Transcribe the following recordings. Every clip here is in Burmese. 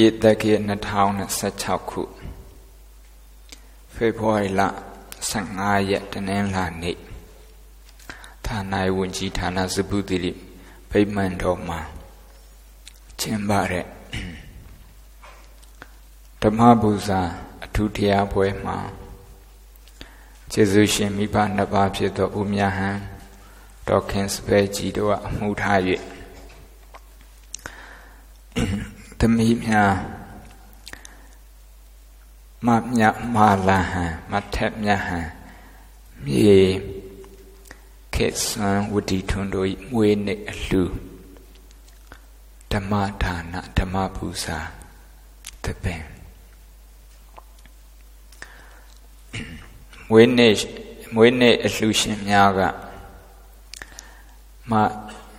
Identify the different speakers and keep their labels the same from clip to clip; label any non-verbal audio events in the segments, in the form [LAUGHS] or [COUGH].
Speaker 1: ရစ်တက္ကရာ2026ခုဖေဖော်ဝါရီလ15ရက်တနင်္လာနေ့ဌာနဝန်ကြီးဌာနစပုတိရိဗိမာန်တော်မှာကျင်းပတဲ့ဓမ္မပူဇာအထူးတရားပွဲမှာကျေးဇူးရှင်မိဘနှစ်ပါးဖြစ်သောဦးမြဟံဒေါက်ခင်စပယ်ကြီးတို့ကအမှုထား၍ သမီးများမမြမာလာဟံမထက်မြဟံမြေခေဆွမ်းဝတိထွန်းတို့၏မွေးနေ့အလှဓမ္မဒါနဓမ္မပူဇာတပင်မွေးနေ့မွေးနေ့အလှရှင်များကမ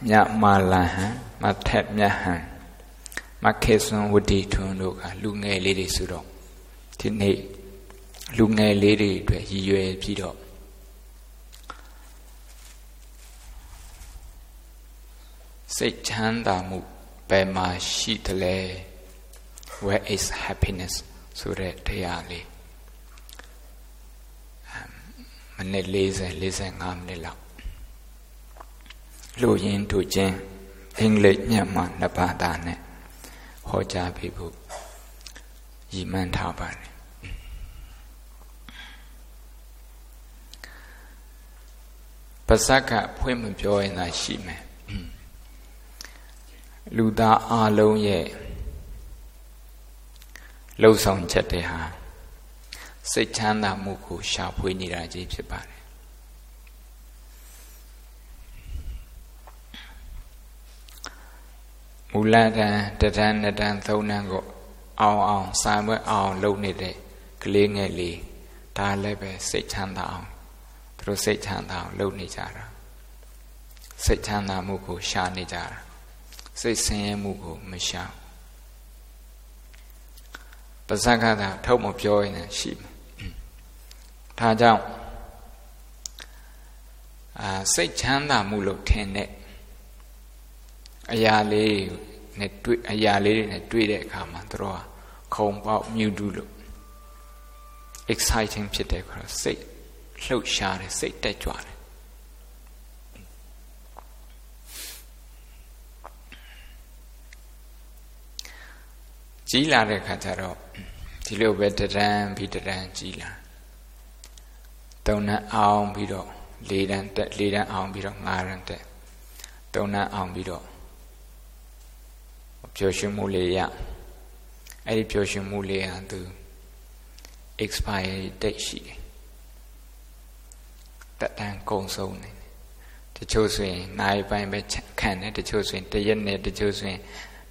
Speaker 1: မြမာလာဟံမထက်မြဟံ မခေဆွန်ဝတိထွန်းတို့ကလူငယ်လေးတွေဆိုတော့ဒီနေ့လူငယ်လေးတွေအတွက်ရည်ရွယ်ပြီးတော့စိတ်ချမ်းသာမှုဘယ်မှာရှိသလဲ where is happiness ဆိုတဲ့တရားလေးမနစ်40 45မိနစ်လောက်လူရင်းတို့ချင်းအင်္ဂလိပ်ညမှာနှစ်ဘာသာနဲ့ ဟောကြားပေးဖို့ရည်မှန်းထားပါတယ်ပါဇက်ကဖွင့်မပြောရင်သာရှိမယ်လူသားအလုံးရဲ့လှုပ်ဆောင်ချက်တွေဟာစိတ်ချမ်းသာမှုကိုရှာဖွေနေတာကြီးဖြစ်ပါတယ် မူလတန်းတတန်းနှစ်တန်းသုံးတန်းကိုအောင်အောင်စာမွဲအောင်လုပ်နေတဲ့ကလေးငယ်လေးဒါလည်းပဲစိတ်ချမ်းသာအောင်သူတို့စိတ်ချမ်းသာအောင်လုပ်နေကြတာစိတ်ချမ်းသာမှုကိုရှာနေကြတာစိတ်ဆင်းရဲမှုကိုမရှာပါဇက်ကသာထုတ်မပြောရင်ရှိမယ်ဒါကြောင့်အာစိတ်ချမ်းသာမှုလို့ထင်တဲ့ အရာလေးနဲ့တွေ့အရာလေးတွေနဲ့တွေ့တဲ့အခါမှာတို့ကခုံပေါက်မြူတူလို့ exciting ဖြစ်တယ်ခေါ်စိတ်လှုပ်ရှားတယ်စိတ်တက်ကြွတယ်ကြီးလာတဲ့ခါကျတော့ဒီလိုပဲတရန်ပြီးတရန်ကြီးလာသုံးနှန်းအောင်ပြီးတော့လေးတန်းတက်လေးတန်းအောင်ပြီးတော့ငါးတန်းတက်သုံးနှန်းအောင်ပြီးတော့ ပျော်ရွှင်မှုလေးရအဲ့ဒီပျော်ရွှင်မှုလေးဟာသူ expiry date ရှိတယ်တက်တန်းကုန်ဆုံးနေတချို့ဆိုရင်နိုင်ပိုင်းပဲခံတယ်တချို့ဆိုရင်တရက်နဲ့တချို့ဆိုရင်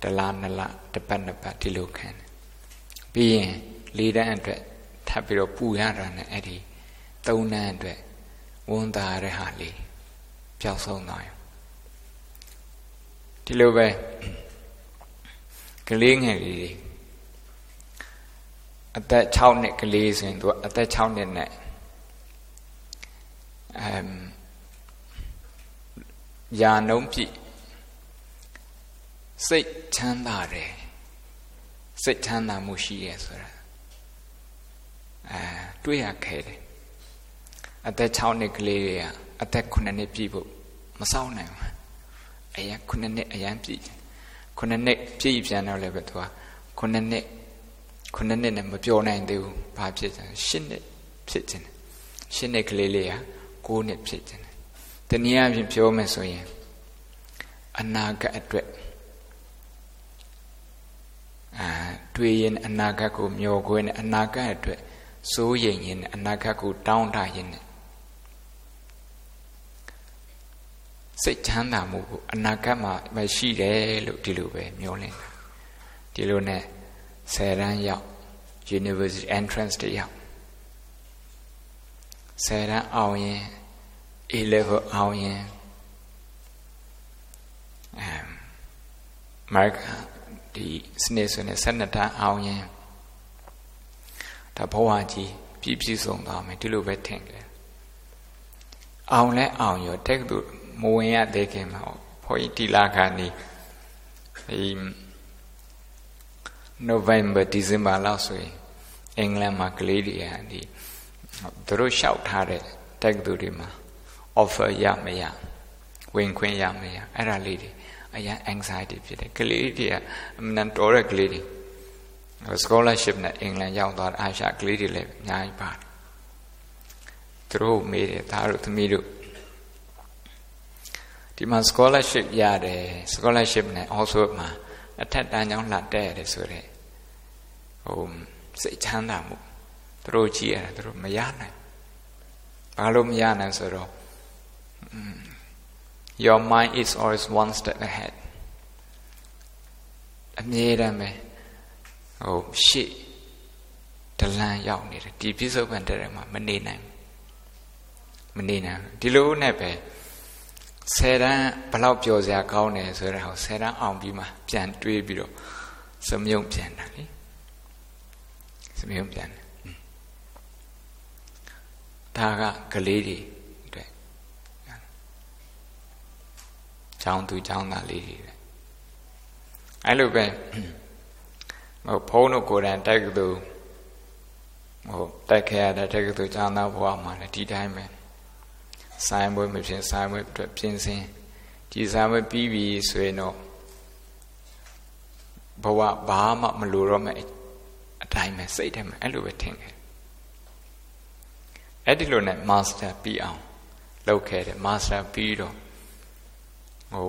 Speaker 1: တလားနှစ်လတစ်ပတ်နှစ်ပတ်ဒီလိုခံတယ်ပြီးရင်လေးတန်းအတွက်ထပ်ပြီးတော့ပူရတာနဲ့အဲ့ဒီသုံးတန်းအတွက်ဝန်တာရတဲ့ဟာလေးပျောက်ဆုံးသွားရောဒီလိုပဲ ကလေးငယ်လေးတွေအသက်6နှစ်ကလေးဆိုရင်သူအသက်6နှစ်နဲ့အမ်ယာနှုံးပြည့်စိတ်ချမ်းသာတယ်စိတ်ချမ်းသာမှုရှိရဲဆိုတာအဲတွေးရခဲတယ်အသက်6နှစ်ကလေးတွေကအသက်9နှစ်ပြည့်ဖို့မစောင့်နိုင်ဘူးအရင်9နှစ်အရင်ပြည့် 9နှစ်ပြည့်ပြန်တော့လည်းပဲသူက9နှစ်9နှစ်နဲ့မပြောနိုင်သေးဘူးဘာဖြစ်လဲ10နှစ်ဖြစ်ခြင်း10နှစ်ကလေးလေးက9နှစ်ဖြစ်ခြင်းတနည်းအားဖြင့်ပြောမယ်ဆိုရင်အနာဂတ်အတွက်အာတွေ့ရင်အနာဂတ်ကိုမျှော်ခွင်းအနာဂတ်အတွက်စိုးရိမ်ရင်အနာဂတ်ကိုတောင်းတရင် စိတ်ချမ်းသာမှုကိုအနာဂတ်မှာမရှိတယ်လို့ဒီလိုပဲမျှော်လင့်ဒီလိုနဲ့ဆယ်တန်းရောက် university entrance တရောက်ဆယ်တန်းအောင်ရင် A level အောင်ရင်အမ်မာကဒီစနစ်ဆိုနေ12တန်းအောင်ရင်ဒါဘဝကြီးပြည့်ပြည့်စုံသွားမယ်ဒီလိုပဲထင်တယ်အောင်လဲအောင်ရောတက်ကတူ မဝင်ရသေးခင်မှာဘုန်းကြီးတိလာခါနေဒီ November December လောက်ဆိုရင်အင်္ဂလန်မှာကလေးတွေကဒီသူတို့လျှောက်ထားတဲ့တက္ကသိုလ်တွေမှာ offer ရမရဝင်ခွင့်ရမရအဲ့ဒါလေးတွေအရင် anxiety ဖြစ်တယ်ကလေးတွေကအမှန်တော်တဲ့ကလေးတွေ scholarship နဲ့အင်္ဂလန်ရောက်သွားတဲ့အာရှကလေးတွေလည်းအများကြီးပါတယ်သူတို့မေးတယ်သားတို့သမီးတို့ ဒီမှာ scholarship ရတယ် scholarship နဲ့ also မှာအထက်တန်းကျောင်းလှတက်ရတယ်ဆိုတော့ဟိုစိတ်ချမ်းသာမှုသူတို့ကြည့်ရတယ်သူတို့မရနိုင်ဘာလို့မရနိုင်ဆိုတော့ your mind is always one step ahead အမြဲတမ်းပဲဟိုရှေ့ဒလန်ရောက်နေတယ်ဒီပြစ္ဆုတ်ပံတဲ့မှာမနေနိုင်မနေနိုင်ဒီလိုနဲ့ပဲ ဆယ်တန်းဘလောက်ပျော်စရာကောင်းတယ်ဆိုတော့ဆယ်တန်းအောင်ပြီးမှပြန်တွေးပြီးတော့စမြုံပြန်တာလေစမြုံပြန်တယ်ဒါကကလေးတွေအတွက်ចောင်းသူចောင်းသားလေးတွေပဲအဲ့လိုပဲဟိုဖုန်းတို့ကိုယ်တိုင်တိုက်ကသူဟိုတိုက်ခဲ့ရတဲ့တိုက်ကသူចောင်းသားဘဝမှာလည်းဒီတိုင်းပဲ ဆိုင်ပွဲမဖြစ်ဆိုင်ပွဲအတွက်ပြင်ဆင်ဒီဆိုင်ပွဲပြီးပြီဆိုရင်တော့ဘဝဘာမှမလိုတော့မဲ့အတိုင်းပဲစိတ်ထဲမှာအဲ့လိုပဲထင်ခဲ့အဲ့ဒီလိုနဲ့ master ပြီးအောင်လုပ်ခဲ့တယ် master ပြီးတော့ဟို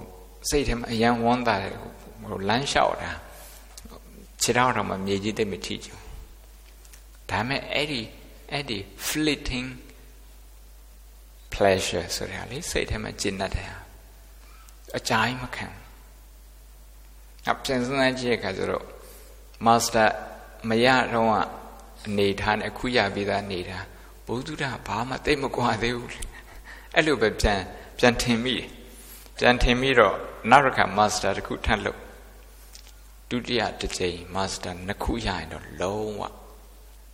Speaker 1: စိတ်ထဲမှာအယံဝန်းတာတယ်ဟိုလမ်းလျှောက်တာခြေထောက်တော့မှမြေကြီးသိမထိချင်ဒါမဲ့အဲ့ဒီအဲ့ဒီ fleeting pleasure ဆိုတာလေစိတ်ထဲမှာကျဉ်တ်တယ်အကြိုင်းမခံအပြန်စမ်းကြည့်ခါကျတော့ master မရတော့အနေထားနဲ့အခုရပြီးသားနေတာဘုသူဒ္ဓဘာမှသိမကွာသေးဘူးအဲ့လိုပဲပြန်ပြန်ထင်မိတယ်ပြန်ထင်ပြီးတော့နောက်တစ်ခါ master တခုထပ်လို့ဒုတိယတစ်ချိန် master နှစ်ခုရရင်တော့လုံးဝ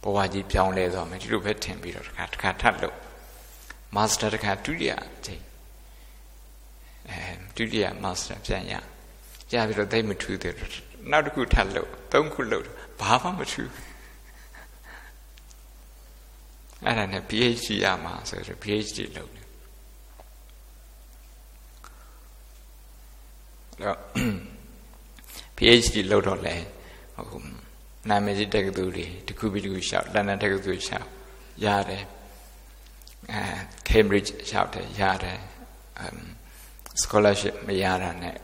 Speaker 1: ဘဝကြီးပြောင်းလဲသွားမယ်ဒီလိုပဲထင်ပြီးတော့တစ်ခါတစ်ခါထပ်လို့ master တခါဒုတိယချိန်အဲဒုတိယ master ပြန်ရရပြီးတော့သိမထူးသေးဘူးနောက်တစ်ခုထပ်လို့သုံးခုလို့ဘာမှမထူးအဲ့ဒါနဲ့ PhD ရမှာဆိုတော့ PhD လုပ်တယ်တော့ PhD လုပ်တော့လဲဟိုနာမည်ကြီးတက္ကသိုလ်တွေတစ်ခုပြီးတစ်ခုရှောက်လန်ဒန်တက္ကသိုလ်ရှောက်ရတယ်အဲ Cambridge လျှောက်တယ်ရတယ် scholarship မရတာနဲ့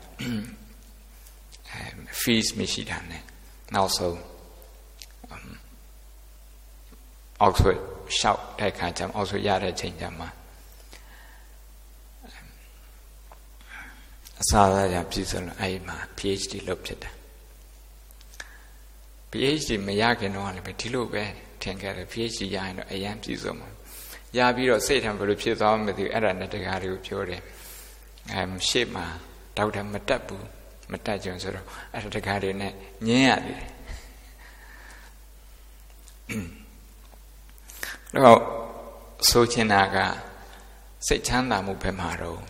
Speaker 1: အဲ fees မရှိတာနဲ့နောက်ဆုံး Oxford လျှောက်တဲ့ခါကျမှ Oxford ရတဲ့ချိန်ကျမှအစားအစာပြည့်စုံလို့အဲ့မှာ PhD လုပ်ဖြစ်တယ် PhD မရခင်တော့လည်းပဲဒီလိုပဲထင်ခဲ့တယ် PhD ရရင်တော့အရန်ပြည့်စုံမှာ ရပြီးတော့စိတ်ထံဘယ်လိုဖြစ်သွားမှမသိဘူးအဲ့ဒါနဲ့တကားတွေကိုပြောတယ်အဲရှေ့မှာဒေါက်တာမတက်ဘူးမတက်ကြုံဆိုတော့အဲ့ဒါတကားတွေနဲ့ညင်းရတယ်တော့ဆိုချင်တာကစိတ်ချမ်းသာမှုပဲမှာတော့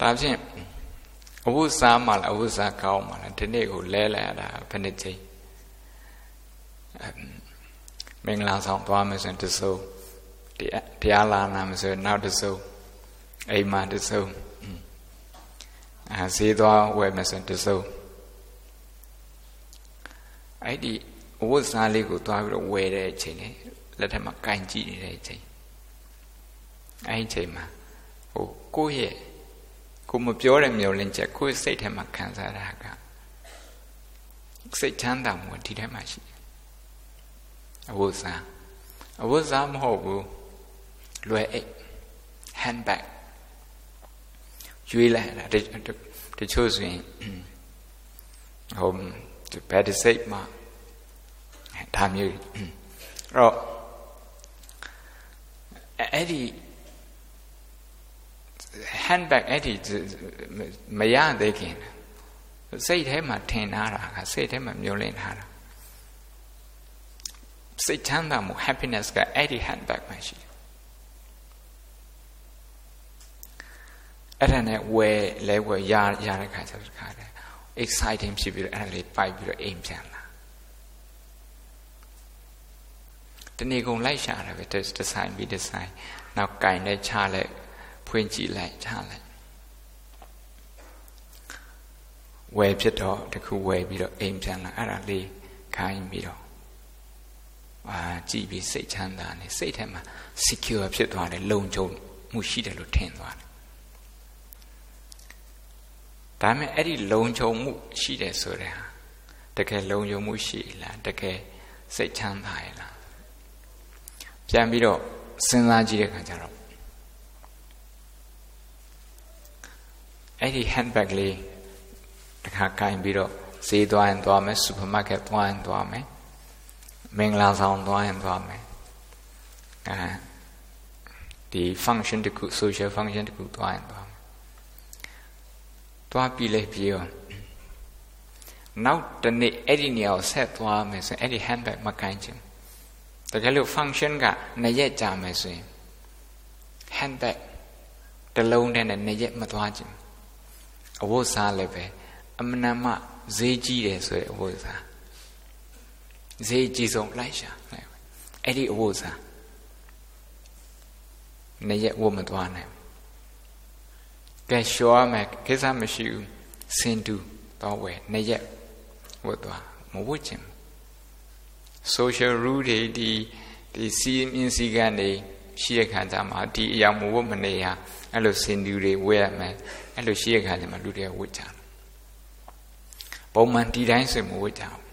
Speaker 1: ဒါဖြင့်အဝုစားမှလားအဝုစားကောင်းမှလားဒီနေ့ကိုလဲလဲရတာဘယ်နှချိန် မင်္ဂလာဆောင်သွားမယ်ဆိုရင်တစုံတရားလာနာမယ်ဆိုရင်နောက်တစုံအိမ်မှာတစုံအဲဈေးသွားဝယ်မယ်ဆိုရင်တစုံအဲ့ဒီအဝတ်စားလေးကိုသွားပြီးတော့ဝယ်တဲ့အချိန်လေလက်ထက်မှာကင်ကြည့်နေတဲ့အချိန်အဲ့ဒီအချိန်မှာဟိုကိုယ့်ရဲ့ကိုမပြောတဲ့မျောလင်းချက်ကိုယ့်စိတ်ထဲမှာခံစားတာကစိတ်ချမ်းသာမှုဒီထဲမှာရှိတယ် အဝတ်စားအဝတ်စားမဟုတ်ဘူးလွယ်အိတ် handbag ရွေးလိုက်တာတချို့ဆိုရင်ဟိုဘယ်ဒီစိတ်မှာဒါမျိုးအဲ့တော့အဲ့ဒီ handbag အဲ့ဒီမရသေးခင်စိတ်ထဲမှာထင်ထားတာကစိတ်ထဲမှာမျောလင့်ထားတာ စိတ်ချမ်းသာမှု happiness ကအဲ့ဒီ handbag မှာရှိတယ်အဲ့ဒါနဲ့ဝယ်လဲဝယ်ရရတဲ့ခါကျတော့ခါတယ် exciting ဖြစ်ပြီးတော့အဲ့ဒါလေးပိုက်ပြီးတော့အိမ်ပြန်လာတနေ့ကုန်လိုက်ရှာတယ်ပဲဒီဇိုင်းပြီးဒီဇိုင်းနောက်ကင်နဲ့ချလိုက်ဖွင့်ကြည့်လိုက်ချလိုက်ဝယ်ဖြစ်တော့တခုဝယ်ပြီးတော့အိမ်ပြန်လာအဲ့ဒါလေးခိုင်းပြီးတော့ အာကြည့်ပြီးစိတ်ချမ်းသာနေစိတ်ထဲမှာ secure ဖြစ်သွားတယ်လုံခြုံမှုရှိတယ်လို့ထင်သွားတယ်ဒါမဲ့အဲ့ဒီလုံခြုံမှုရှိတယ်ဆိုတဲ့ဟာတကယ်လုံခြုံမှုရှိလားတကယ်စိတ်ချမ်းသာရဲ့လားပြန်ပြီးတော့စဉ်းစားကြည့်တဲ့အခါကျတော့အဲ့ဒီ handbag လေးတခါကင်ပြီးတော့ဈေးသွားရင်သွားမယ်စူပါမားကတ်သွားရင်သွားမယ် မင်္ဂလာဆောင်သွားရင်သွားမယ်အဲဒီ function တခု social function တခုသွားရင်သွားမယ်သွားပြီးလဲပြေရောနောက်တနေ့အဲ့ဒီနေရာကိုဆက်သွားမယ်ဆိုရင်အဲ့ဒီ handbag မကင်ချင်တကယ်လို့ function ကနှစ်ရက်ကြာမယ်ဆိုရင် handbag တလုံးနဲ့နှစ်ရက်မသွားချင်အဝတ်စားလည်းပဲအမနာမဈေးကြီးတယ်ဆိုတဲ့အဝတ်စား ဈေးကြီးဆုံးလိုက်ရှာအဲ့ဒီအဝတ်စားနှစ်ရက်ဝတ်မသွားနိုင်ကဲလျှော်ရမယ်ကိစ္စမရှိဘူးစင်တူတော့ဝယ်နှစ်ရက်ဝတ်သွားမဝတ်ချင် social rule တွေဒီဒီစီးမြင်စီကန်တွေရှိတဲ့ခါကျမှဒီအရာမဝတ်မနေရအဲ့လိုစင်တူတွေဝယ်ရမယ်အဲ့လိုရှိတဲ့ခါကျမှလူတွေဝတ်ကြတယ်ပုံမှန်ဒီတိုင်းဆိုမဝတ်ကြဘူး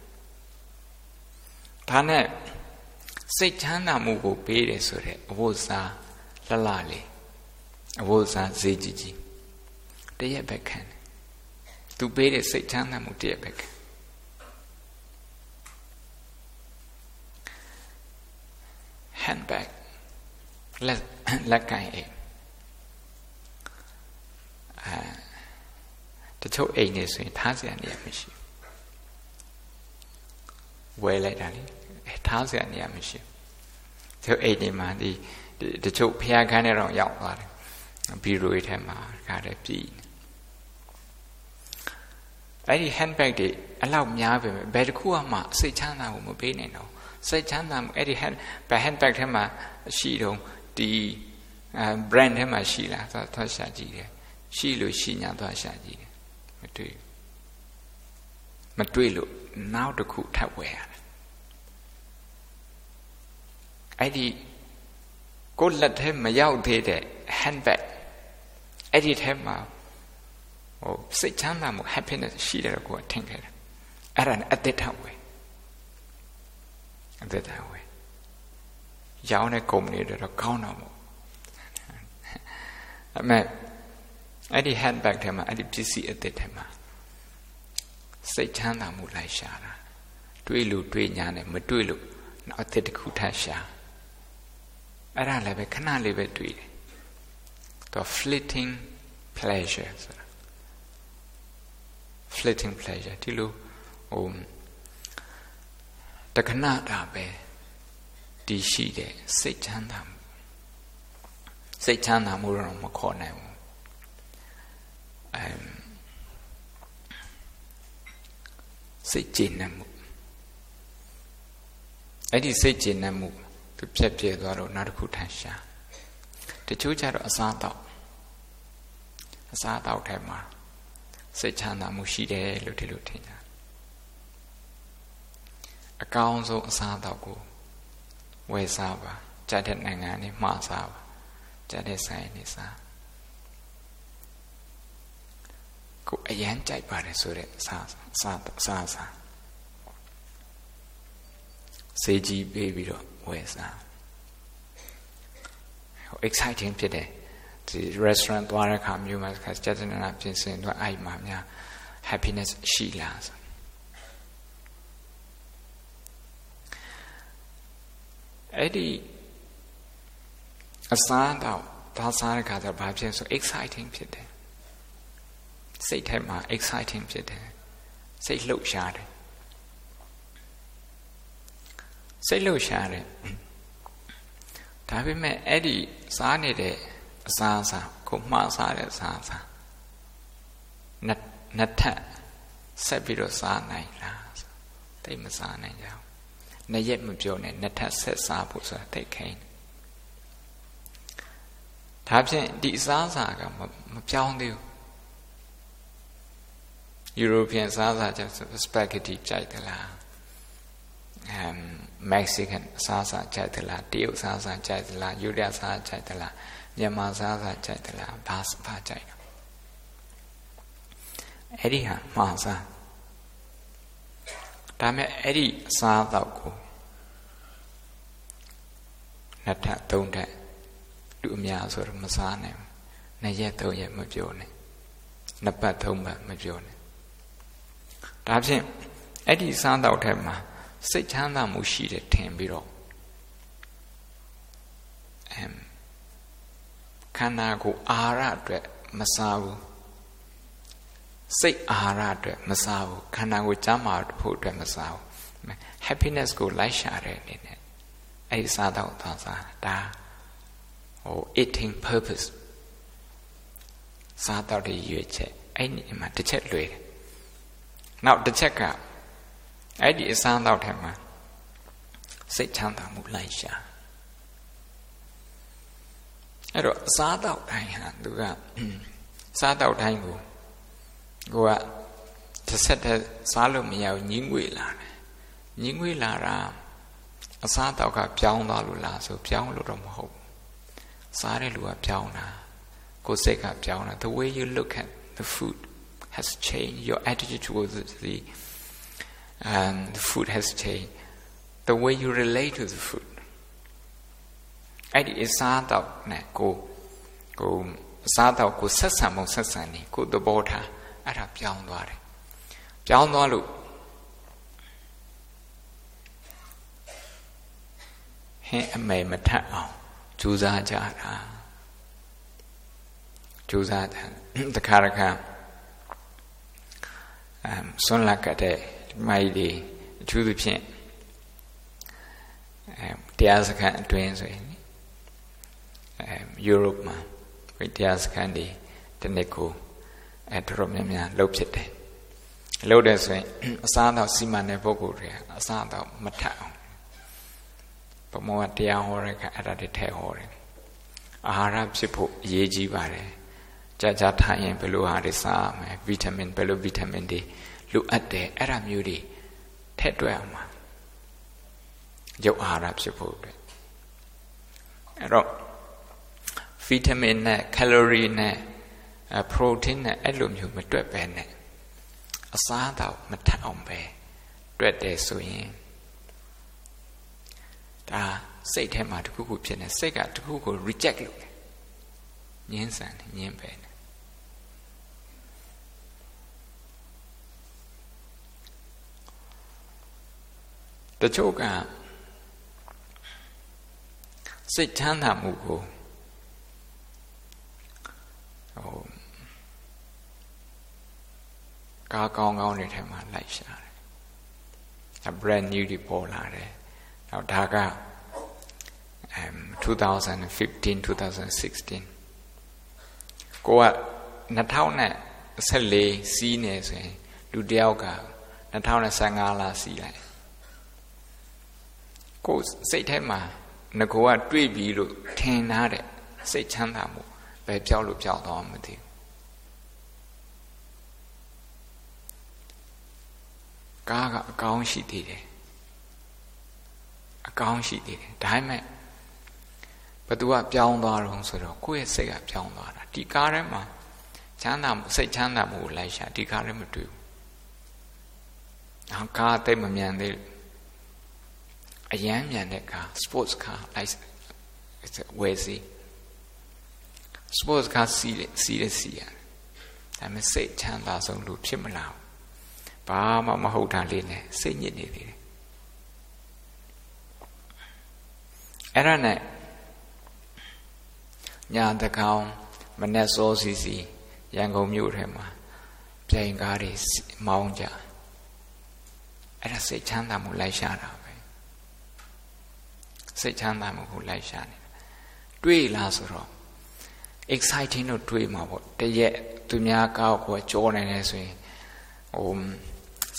Speaker 1: ဒါနဲ့စိတ်ချမ်းသာမှုကိုပေးတယ်ဆိုတဲ့အဝတ်စားလှလှလေးအဝတ်စားဈေးကြီးကြီးတရက်ပဲခံတယ်သူပေးတဲ့စိတ်ချမ်းသာမှုတရက်ပဲခံ handbag လက်လက်ကင်အိမ်အဲတချို့အိမ်နေဆိုရင်ထားစရာနေရာမရှိ ဝယ်လိုက်တာလေထားစရာနေရာမရှိတချို့အိမ်တွေမှာဒီတချို့ဖျားခန်းထဲတော့ရောက်သွားတယ်ဘီရိုထဲမှာခါတယ်ပြည်အဲ့ဒီ handbag တွေအလောက်များပဲဘယ်တစ်ခုမှစိတ်ချမ်းသာမှုမပေးနိုင်တော့စိတ်ချမ်းသာမှုအဲ့ဒီ hand handbag ထဲမှာရှိတော့ဒီအဲ brand ထဲမှာရှိလားသွားသွားရှာကြည့်တယ်ရှိလို့ရှိညာသွားရှာကြည့်တယ်မတွေ့မတွေ့လို့နောက်တစ်ခုထပ်ဝယ်ရတယ် အဲ့ဒီကိုလက်ထဲမရောက်သေးတဲ့ handbag အဲ့ဒီထဲမှာဟိုစိတ်ချမ်းသာမှု happiness ရှိတယ်ကိုထင်ခဲ့တယ်အဲ့ဒါနဲ့အသက်ထဝယ်အသက်ထဝယ်ရောင်းတဲ့ကုမ္ပဏီတွေတော့ကောင်းတော့မို့အမေအဲ့ဒီ handbag ထဲမှာအဲ့ဒီပစ္စည်းအသက်ထဲမှာစိတ်ချမ်းသာမှုလိုက်ရှာတာတွေးလို့တွေးညာနဲ့မတွေးလို့နောက်အသက်တစ်ခုထပ်ရှာ အဲ့ဒါလည်းပဲခဏလေးပဲတွေးတယ်တော့ fleeting pleasure ဆိုတာ fleeting pleasure ဒီလိုဟိုတခဏတာပဲတည်ရှိတဲ့စိတ်ချမ်းသာမှုစိတ်ချမ်းသာမှုတော့မခေါ်နိုင်ဘူးအမ်စိတ်ကြည်နက်မှုအဲ့ဒီစိတ်ကြည်နက်မှု သူပြက်ပြဲသွားတော့နောက်တစ်ခုထပ်ရှာတချို့ကျတော့အစားတော့အစားတော့ထဲမှာစိတ်ချမ်းသာမှုရှိတယ်လို့ဒီလိုထင်ကြအကောင်းဆုံးအစားတော့ကိုဝယ်စားပါကြတဲ့နိုင်ငံနဲ့မှားစားပါကြတဲ့ဆိုင်နေစားကိုအရန်ကြိုက်ပါတယ်ဆိုတဲ့စားစားစားစားစေးကြီးပေးပြီးတော့ ဝယ်စားဟို exciting ဖြစ်တယ်ဒီ restaurant သွားတဲ့အခါမျိုးမှာစကြတဲ့နာပြင်ဆင်တော့အဲ့မှာများ happiness ရှိလားဆိုအဲ့ဒီအစားတော့ဒါစားတဲ့ခါကျဘာဖြစ်ဆို exciting ဖြစ်တယ်စိတ်ထဲမှာ exciting ဖြစ်တယ်စိတ်လှုပ်ရှားတယ် စိတ်လှုပ်ရှားတယ်ဒါပေမဲ့အဲ့ဒီစားနေတဲ့အစားအစာကိုမှားစားတဲ့အစားအစာနှစ်နှစ်ထပ်ဆက်ပြီးတော့စားနိုင်လားတိတ်မစားနိုင်ကြဘူးနှစ်ရက်မပြောနဲ့နှစ်ထပ်ဆက်စားဖို့ဆိုတာတိတ်ခိုင်းဒါဖြင့်ဒီအစားအစာကမပြောင်းသေးဘူး European စားစားချက် spaghetti ကြိုက်သလား um Mexican စားစားကြိုက်သလားတရုတ်စားစားကြိုက်သလားယူရစားကြိုက်သလားမြန်မာစားစားကြိုက်သလားဘာဘာကြိုက်တော့အဲ့ဒီဟာမှားစားဒါမဲ့အဲ့ဒီအစားတော့ကိုနှစ်ထပ်သုံးထပ်လူအများဆိုတော့မစားနိုင်ဘူးနှစ်ရက်သုံးရက်မပြောနဲ့နှစ်ပတ်သုံးပတ်မပြောနဲ့ဒါဖြင့်အဲ့ဒီစားတော့ထက်မှာ စိတ်ချမ်းသာမှုရှိတယ်ထင်ပြီးတော့အမ်ခန္ဓာကိုယ်အာရအတွက်မစားဘူးစိတ်အာဟာရအတွက်မစားဘူးခန္ဓာကိုယ်ကျန်းမာဖို့အတွက်မစားဘူး happiness ကိုလိုက်ရှာတဲ့အနေနဲ့အဲ့ဒီစားတော့သွားစားဒါဟို eating purpose စားတော့တဲ့ရွေးချက်အဲ့ဒီမှာတစ်ချက်လွယ်တယ်နောက်တစ်ချက်က အဲ့ဒီအစားတော့ထဲမှာစိတ်ချမ်းသာမှုလိုက်ရှာအဲ့တော့အစားတော့တိုင်းဟာသူကစားတော့တိုင်းကိုကိုကတစ်ဆက်တည်းစားလို့မရဘူးညင်းငွေလာတယ်ညင်းငွေလာတာအစားတော့ကပြောင်းသွားလို့လားဆိုပြောင်းလို့တော့မဟုတ်ဘူးစားတဲ့လူကပြောင်းတာကိုယ်စိတ်ကပြောင်းတာ the way you look at the food has changed your attitude towards the um, the food has changed the way you relate to the food အဲ့ဒီအစားတော့နဲ့ကိုကိုအစားတော့ကိုဆက်ဆံမှုဆက်ဆံနေကိုသဘောထားအဲ့ဒါပြောင်းသွားတယ်ပြောင်းသွားလို့ဟင်းအမေမထက်အောင်ကြိုးစားကြတာကြိုးစားတယ်တခါတခါအမ်ဆွမ်းလက်ကတဲ့ မိုက်တွေအထူးသဖြင့်အဲတရားစခန်းအတွင်းဆိုရင်အဲယူရိုပမှာတရားစခန်းတွေတနေ့ကိုအဲတော်တော်များများလှုပ်ဖြစ်တယ်လှုပ်တယ်ဆိုရင်အစားတော့စီမံတဲ့ပုဂ္ဂိုလ်တွေအစားတော့မထအောင်ဘမောကတရားဟောတဲ့ကအဲ့ဒါတွေထဲဟောတယ်အာဟာရဖြစ်ဖို့အရေးကြီးပါတယ်ကြာကြာထိုင်ရင်ဘယ်လိုဟာတွေစားရမလဲဗီတာမင်ဘယ်လိုဗီတာမင်တွေ လိုအပ်တယ်အဲ့ဒါမျိုးတွေထည့်တွက်အောင်ပါရုပ်အာဟာရဖြစ်ဖို့အတွက်အဲ့တော့ဗီတာမင်နဲ့ကယ်လိုရီနဲ့ပရိုတင်းနဲ့အဲ့လိုမျိုးမတွက်ပဲနဲ့အစားတော့မထက်အောင်ပဲတွက်တယ်ဆိုရင်ဒါစိတ်ထဲမှာတခုခုဖြစ်နေစိတ်ကတခုခု reject လုပ်တယ်ညင်းဆန်တယ်ညင်းပဲတ တချို့ကစိတ်ချမ်းသာမှုကိုဟိုကားကောင်းကောင်းတွေထဲမှာလိုက်ရှာတယ်။ brand new တွေပေါ်လာတယ်။နောက်ဒါက2015 2016ကိုက2014စီးနေဆိုရင်လူတယောက်က2015လာစီးလိုက် ကိုစိတ်ထဲမှာငကိုကတွေးပြီးလို့ထင်ထားတဲ့စိတ်ချမ်းသာမှုပဲပြောက်လို့ပြောက်တော့မသိဘူးကားကအကောင်းရှိသေးတယ်အကောင်းရှိသေးတယ်ဒါပေမဲ့ဘသူကပြောင်းသွားတော့ဆိုတော့ကိုယ့်ရဲ့စိတ်ကပြောင်းသွားတာဒီကားထဲမှာချမ်းသာစိတ်ချမ်းသာမှုကိုလိုက်ရှာဒီကားထဲမတွေ့ဘူး။နောက်ကားတိတ်မမြန်သေး အရန်မြန်တဲ့ကား sports car like ဝယ်စီ sports car စီးတယ်စီးတယ်စီးရတယ်။ဒါပေမဲ့စိတ်ချမ်းသာဆုံးလူဖြစ်မလာဘူး။ဘာမှမဟုတ်တာလေးနဲ့စိတ်ညစ်နေသေးတယ်။အဲ့ဒါနဲ့ညာတကောင်မနဲ့စောစီစီရန်ကုန်မြို့ထဲမှာပြိုင်ကားတွေမောင်းကြအဲ့ဒါစိတ်ချမ်းသာမှုလိုက်ရှာတာပဲ စိတ်ချမ်းသာမှုကိုလိုက်ရှာနေတာတွေးလားဆိုတော့ exciting တော့တွေးမှာပေါ့တရက်သူများကောက်ကိုကြောနေတယ်ဆိုရင်ဟို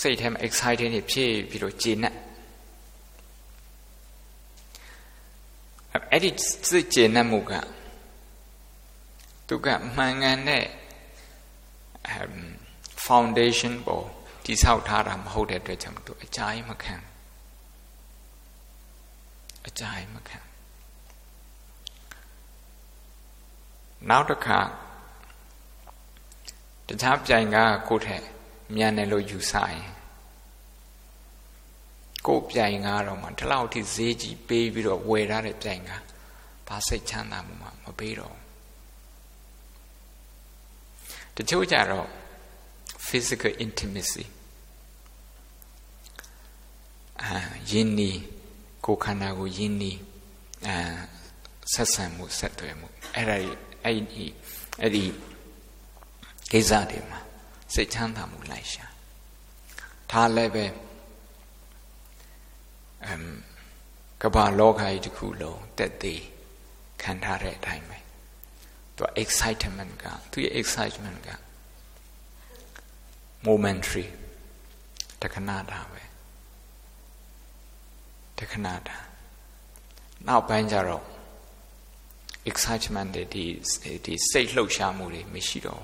Speaker 1: စိတ်ထဲမှာ excited နေဖြစ်ပြီးတော့ကျေနပ်အဲ့ဒီစိတ်ကျေနပ်မှုကသူကမှန်ကန်တဲ့ foundation ပေါ်တိဆောက်ထားတာမဟုတ်တဲ့အတွက်ကြောင့်သူအကြိုက်မခံ အကြိုက်မခံနောက်တစ်ခါတခြားပြိုင်ကကိုယ့်ထက်မြန်တယ်လို့ယူဆရင်ကိုယ်ပြိုင်ကတော့မှဒီလောက်ထိဈေးကြီးပေးပြီးတော့ဝယ်ထားတဲ့ပြိုင်ကဘာစိတ်ချမ်းသာမှုမှမပေးတော့တချို့ကြတော့ physical intimacy အာယင်းနီ ကိုခန္ဓာကိုယင်းနီအာဆက်ဆံမှုဆက်သွယ်မှုအဲ့ဒါအဲ့ဒီအဲ့ဒီကိစ္စတွေမှာစိတ်ချမ်းသာမှုလိုက်ရှာဒါလည်းပဲအမ်ကဘာလောကကြီးတစ်ခုလုံးတက်သေးခံထားတဲ့အတိုင်းပဲသူ excitement ကသူရဲ့ excitement က momentary တခဏတာပဲ တခဏတာနောက်ပိုင်းကျတော့ excitement တွေဒီဒီစိတ်လှုပ်ရှားမှုတွေမရှိတော့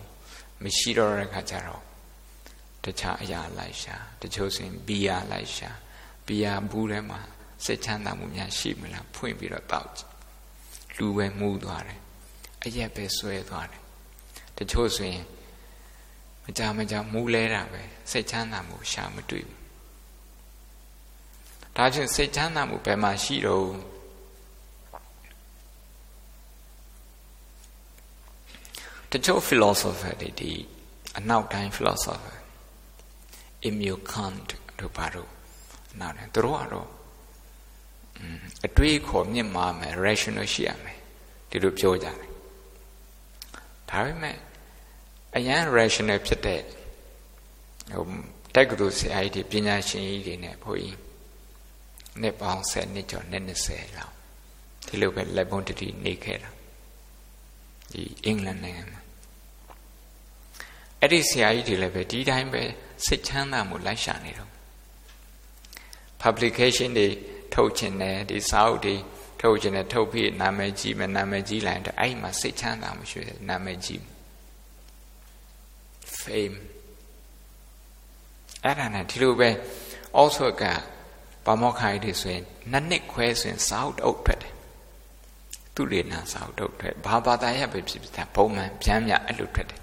Speaker 1: မရှိတော့တဲ့ခါကျတော့တခြားအရာလိုက်ရှာတချို့ဆိုရင်ဘီယာလိုက်ရှာဘီယာဘူးထဲမှာစိတ်ချမ်းသာမှုများရှိမလားဖွင့်ပြီးတော့တောက်ကြည့်လူပဲမှုသွားတယ်အရက်ပဲဆွဲသွားတယ်တချို့ဆိုရင်မကြမကြမူးလဲတာပဲစိတ်ချမ်းသာမှုရှာမတွေ့ဘူး ဒါကြောင့်စိတ်ချမ်းသာမှုဘယ်မှာရှိတော့တချို့ philosopher တွေဒီအနောက်တိုင်း philosopher Immanuel Kant တို့ဘာလို့နောက်တယ်သူတို့ကတော့အတွေးခေါ်မြင့်မာမယ် rational ရှိရမယ်ဒီလိုပြောကြတယ်ဒါပေမဲ့အရန် rational ဖြစ်တဲ့ဟိုတက္ကသိုလ်ဆရာကြီးတွေပညာရှင်ကြီးတွေနဲ့ဘုန်းကြီး နှစ်ပေါင်း10နှစ်ကျော်နှစ်20လောက်ဒီလိုပဲလက်ပုံတတိနေခဲ့တာဒီအင်္ဂလန်နိုင်ငံမှာအဲ့ဒီဆရာကြီးတွေလည်းပဲဒီတိုင်းပဲစိတ်ချမ်းသာမှုလိုက်ရှာနေတော့ publication တွေထုတ်ခြင်းတယ်ဒီစာအုပ်တွေထုတ်ခြင်းတယ်ထုတ်ပြီးနာမည်ကြီးမယ်နာမည်ကြီးလိုက်တော့အဲ့မှာစိတ်ချမ်းသာမှုရှိတယ်နာမည်ကြီး fame အဲ့ဒါနဲ့ဒီလိုပဲ also က ဘာမောခိုင်တွေဆိုရင်နှစ်နှစ်ခွဲဆိုရင်စာအုပ်အုပ်ထွက်တယ်သူတွေနာစာအုပ်ထုတ်ထွက်ဘာဘာသာရပ်ပဲဖြစ်ဖြစ်ဘုံမှန်ဗျမ်းမြအဲ့လိုထွက်တယ်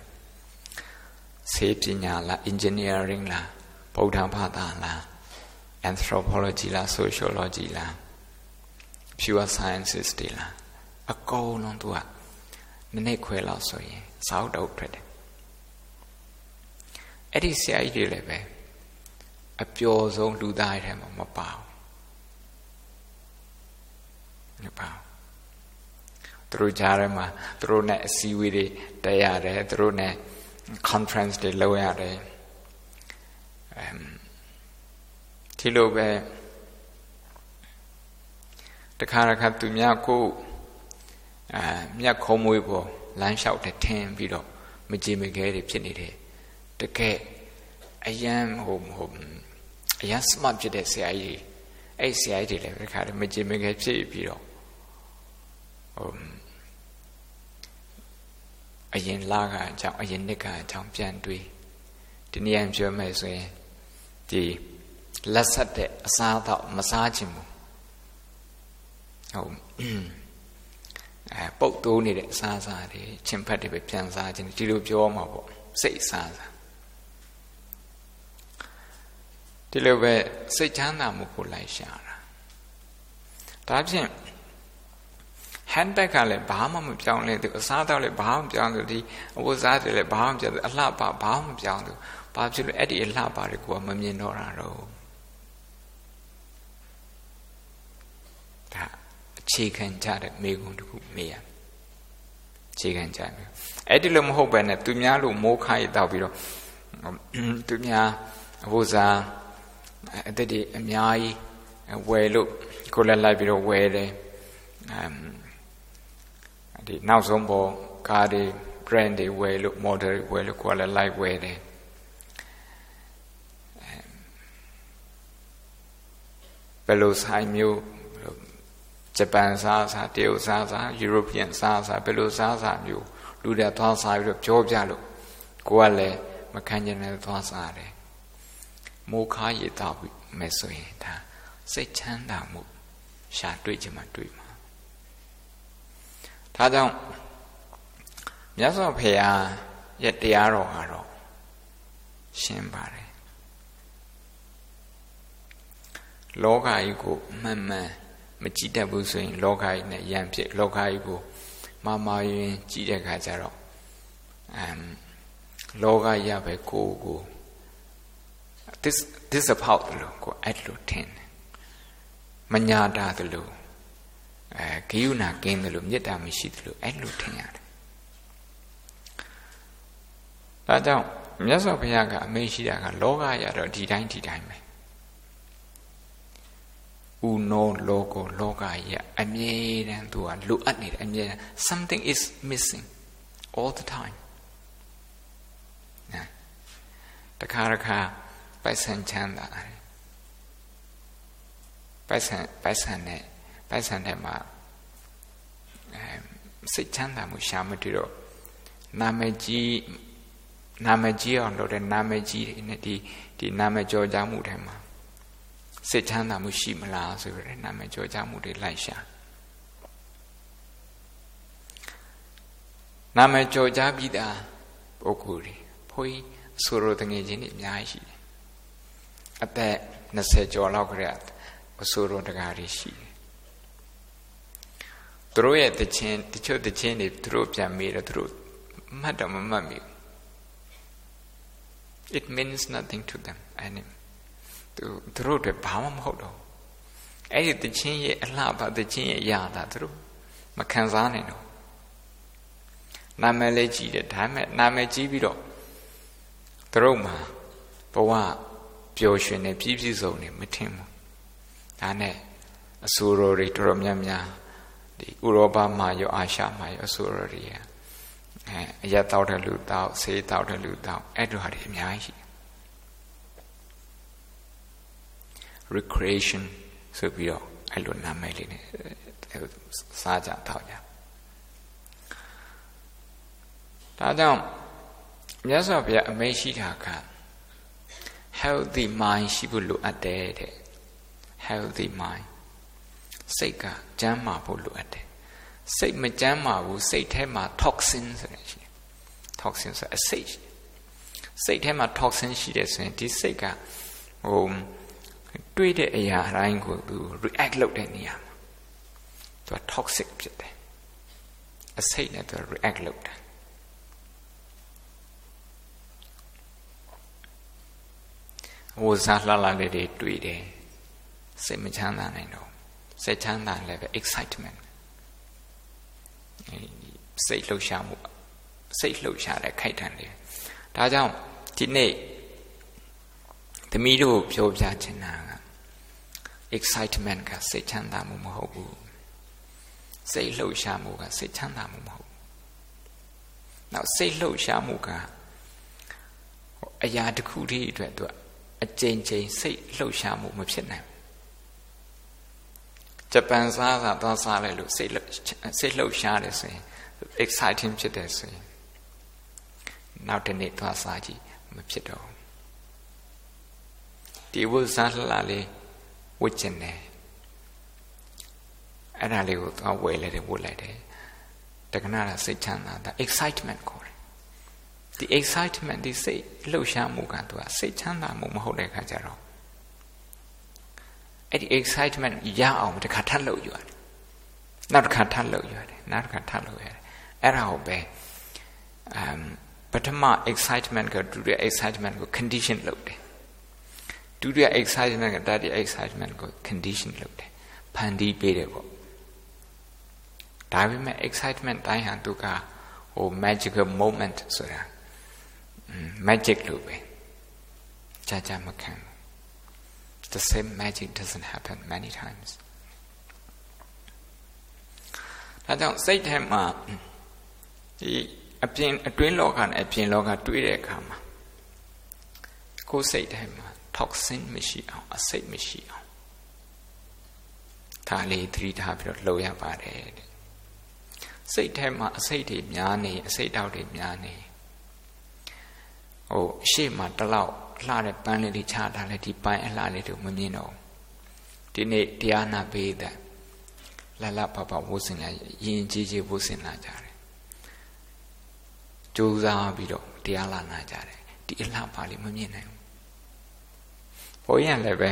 Speaker 1: ဆေးပညာလား engineering လားဗုဒ္ဓဘာသာလား anthropology လား sociology လား pure sciences တွေလားအကုန်လုံးသူကနည်းနည်းခွဲလောက်ဆိုရင်စာအုပ်တုပ်ထွက်တယ်အဲ့ဒီဆရာကြီးတွေလည်းပဲ အပျော်ဆုံးလူသားတွေထဲမှာမပါဘူးမပါဘူးသူတို့ကြားထဲမှာသူတို့နဲ့အစည်းအဝေးတွေတက်ရတယ်သူတို့နဲ့ conference တွေလုပ်ရတယ်အမ်ဒီလိုပဲတခါတခါသူများကိုအာမြတ်ခုံးမွေးပေါ်လမ်းလျှောက်တဲ့ထင်းပြီးတော့မကြည်မခဲတွေဖြစ်နေတယ်တကယ်အယံဟိုဟို အယံ smart ဖြစ်တဲ့ဆရာကြီးအဲ့ဆရာကြီးတွေလည်းတခါတည်းမကြည်မခဲဖြစ်ပြီးတော့ဟိုအရင်လကအကြောင်းအရင်နှစ်ကအကြောင်းပြန်တွေးဒီနေရာပြောမယ်ဆိုရင်ဒီလက်ဆက်တဲ့အစားအသောက်မစားခြင်းဘူးဟုတ်အဲပုတ်တိုးနေတဲ့အစားအစာတွေချင်းဖက်တွေပဲပြန်စားခြင်းဒီလိုပြောမှာပေါ့စိတ်စားစား ဒီလိုပဲစိတ်ချမ်းသာမှုကိုလိုက်ရှာတာဒါဖြင့် handbag ကလည်းဘာမှမပြောင်းလဲသူအစားတော့လည်းဘာမှမပြောင်းသူဒီအဝတ်စားတွေလည်းဘာမှမပြောင်းသူအလှပါဘာမှမပြောင်းသူဘာဖြစ်လို့အဲ့ဒီအလှပါတွေကိုမမြင်တော့တာတော့ဒါအခြေခံကြတဲ့မိဂုံတစ်ခုမေးရအခြေခံကြမယ်အဲ့ဒီလိုမဟုတ်ပဲနဲ့သူများလို့မိုးခိုင်းတောက်ပြီးတော့သူများအဝတ်စား အသက်တွေအများကြီးဝယ်လို့ကိုယ်လက်လိုက်ပြီးတော့ဝယ်တယ်အမ်ဒီနောက်ဆုံးပေါ်ကားတွေ brand တွေဝယ်လို့ model တွေဝယ်လို့ကိုယ်လက်လိုက်ဝယ်တယ်ဘယ်လိုဆိုင်မျိုးဂျပန်စားစားတရုတ်စားစားယူရိုပီယန်စားစားဘယ်လိုစားစားမျိုးလူတွေသွားစားပြီးတော့ပြောပြလို့ကိုယ်ကလည်းမခံကျင်တဲ့သွားစားတယ် မိုးခါရည်တော့မယ်ဆိုရင်ဒါစိတ်ချမ်းသာမှုရှာတွေ့ချင်မှတွေ့မှာဒါကြောင့်မြတ်စွာဘုရားရဲ့တရားတော်ကတော့ရှင်းပါတယ်လောကကြီးကိုမှန်မှန်မကြည့်တတ်ဘူးဆိုရင်လောကကြီးနဲ့ရံဖြစ်လောကကြီးကိုမာမာယွင်ကြည့်တဲ့အခါကျတော့အမ်လောကကြီးပဲကိုကို this this about လို့ကိုအဲ့လိုထင်တယ်မညာတာတလို့အဲဂိယုနာကင်းတယ်လို့မေတ္တာမရှိတယ်လို့အဲ့လိုထင်ရတယ်ဒါကြောင့်မြတ်စွာဘုရားကအမိန့်ရှိတာကလောကရတော့ဒီတိုင်းဒီတိုင်းပဲဥနောလောကလောကရအမြဲတမ်းသူကလိုအပ်နေတယ်အမြဲ something is missing all the time นะတခါတခါ ပိုက်ဆံချမ်းသာတယ်ပိုက်ဆံပိုက်ဆံနဲ့ပိုက်ဆံထဲမှာအဲစိတ်ချမ်းသာမှုရှာမတွေ့တော့နာမည်ကြီးနာမည်ကြီးအောင်လုပ်တဲ့နာမည်ကြီးတွေနဲ့ဒီဒီနာမည်ကြော်ကြားမှုထဲမှာစိတ်ချမ်းသာမှုရှိမလားဆိုရတဲ့နာမည်ကြော်ကြားမှုတွေလိုက်ရှာနာမည်ကြော်ကြားပြီးသားပုဂ္ဂိုလ်တွေဘုန်းကြီးဆိုလိုတငယ်ချင်းတွေအများကြီးရှိတယ် အသက်20ကျော်လောက်ကတည်းကအဆိုလိုတကားတွေရှိတယ်သူတို့ရဲ့တခြင်းတချို့တခြင်းတွေသူတို့ပြန်မေးတော့သူတို့မှတ်တော့မမှတ်မိဘူး it means nothing to them အဲ့ဒီသူသူတို့တွေဘာမှမဟုတ်တော့အဲ့ဒီတခြင်းရဲ့အလှပါတခြင်းရဲ့အရာသာသူတို့မခံစားနိုင်တော့နာမည်လေးကြည့်တယ်ဒါပေမဲ့နာမည်ကြည့်ပြီးတော့သူတို့မှာဘဝ ပျော်ရွှင်နေပြည့်ပြည့်စုံနေမထင်ဘူးဒါနဲ့အဆူရောတွေတော်တော်များများဒီဥရောပမှာရောအာရှမှာရောအဆူရောတွေအဲအရက်တောက်တဲ့လူတောက်ဆေးတောက်တဲ့လူတောက်အဲ့တို့ဟာတွေအများကြီး recreation ဆိုပြီးတော့အဲ့လိုနာမည်လေးနဲ့စားကြတောက်ကြဒါကြောင့်မြတ်စွာဘုရားအမိန့်ရှိတာက healthy mind ရှိဖို့လိုအပ်တယ်တဲ့ healthy mind စိတ်ကကျန်းမာဖို့လိုအပ်တယ်စိတ်မကျန်းမာဘူးစိတ်ထဲမှာ toxin ဆိုတဲ့ရှိတယ် toxin ဆိုအစိတ်စိတ်ထဲမှာ toxin ရှိတယ်ဆိုရင်ဒီစိတ်ကဟိုတွေးတဲ့အရာအတိုင်းကိုသူ react လုပ်တဲ့နေရာမှာသူက toxic ဖြစ်တယ်အစိတ်နဲ့သူ react လုပ်တယ် ဝဇာလှလှလေးတွေတွေ့တယ်စိတ်မချမ်းသာနိုင်တော့စိတ်ချမ်းသာလည်းပဲ excitement စိတ်လှုပ်ရှားမှုစိတ်လှုပ်ရှားတဲ့ခိုက်တံလေးဒါကြောင့်ဒီနေ့သမီးတို့ပြောပြချင်တာက excitement ကစိတ်ချမ်းသာမှုမဟုတ်ဘူးစိတ်လှုပ်ရှားမှုကစိတ်ချမ်းသာမှုမဟုတ်ဘူးနောက်စိတ်လှုပ်ရှားမှုကအရာတစ်ခုတည်းအတွက်သူ အကြိမ်ကြိမ်စိတ်လှုပ်ရှားမှုမဖြစ်နိုင်ဂျပန်စားစားသွားစားလိုက်လို့စိတ်စိတ်လှုပ်ရှားတယ်ဆိုရင် exciting ဖြစ်တယ်ဆိုရင်နောက်တနေ့သွားစားကြည့်မဖြစ်တော့ဒီဝဇာလှလေးဝတ်ကျင်တယ်အဲ့ဒါလေးကိုသွားဝယ်လိုက်တယ်ဝတ်လိုက်တယ်တက္ကနာကစိတ်ချမ်းသာတာ excitement ခေါ်တယ် ဒီ excitement ဒီစိတ်လှုပ်ရှားမှုကသူကစိတ်ချမ်းသာမှုမဟုတ်တဲ့ခါကျတော့အဲ့ဒီ excitement ရအောင်တစ်ခါထပ်လုပ်ရတယ်နောက်တစ်ခါထပ်လုပ်ရတယ်နောက်တစ်ခါထပ်လုပ်ရတယ်အဲ့ဒါကိုပဲအမ်ပထမ excitement ကဒုတိယ excitement ကို condition လုပ်တယ်ဒုတိယ excitement ကတတိယ excitement ကို condition လုပ်တယ်ဖန်တီးပေးတယ်ပေါ့ဒါပေမဲ့ excitement တိုင်းဟာသူကဟို magical moment ဆိုတာ magic လို့ပဲကြာကြာမခံ the same magic doesn't happen many times ဒါကြောင့်စိတ်ထဲမှာဒီအပြင်အတွင်းလောကနဲ့အပြင်လောကတွေးတဲ့အခါမှာကိုယ်စိတ်ထဲမှာ toxin မရှိအောင်အစိတ်မရှိအောင်ဒါလေးသတိထားပြီးတော့လှုပ်ရပါတယ်တဲ့စိတ်ထဲမှာအစိတ်တွေများနေအစိတ်တောက်တွေများနေ ဟိုရှေ့မှာတလောက်လှတဲ့ပန်းလေးတွေချထားလဲဒီပန်းအလှလေးတွေမမြင်တော့ဒီနေ့တရားနာပေးတဲ့လလပပဝုစင်လာရင်ကြီးကြီးဝုစင်လာကြတယ်ကြိုးစားပြီးတော့တရားလာနာကြတယ်ဒီအလှပါလေးမမြင်နိုင်ဘူးဘုန်းကြီးလည်းပဲ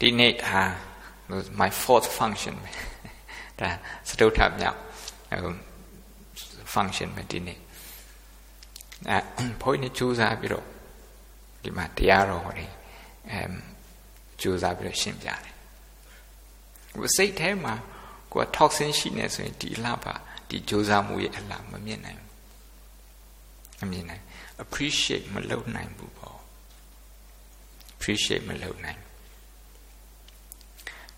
Speaker 1: ဒီနေ့ဟာ my fourth function ပဲဒါစတုထမြောက် function ပဲဒီနေ့ အဲဘုန်းကြီးကြိုးစားပြီးတော့ဒီမှာတရားတော်ဟောတယ်အဲကြိုးစားပြီးတော့ရှင်းပြတယ်စိတ်ထဲမှာကိုယ် toxin ရှိနေဆိုရင်ဒီအလားပါဒီကြိုးစားမှုရဲ့အလားမမြင်နိုင်ဘူးမမြင်နိုင် appreciate မလုပ်နိုင်ဘူးပေါ့ appreciate မလုပ်နိုင်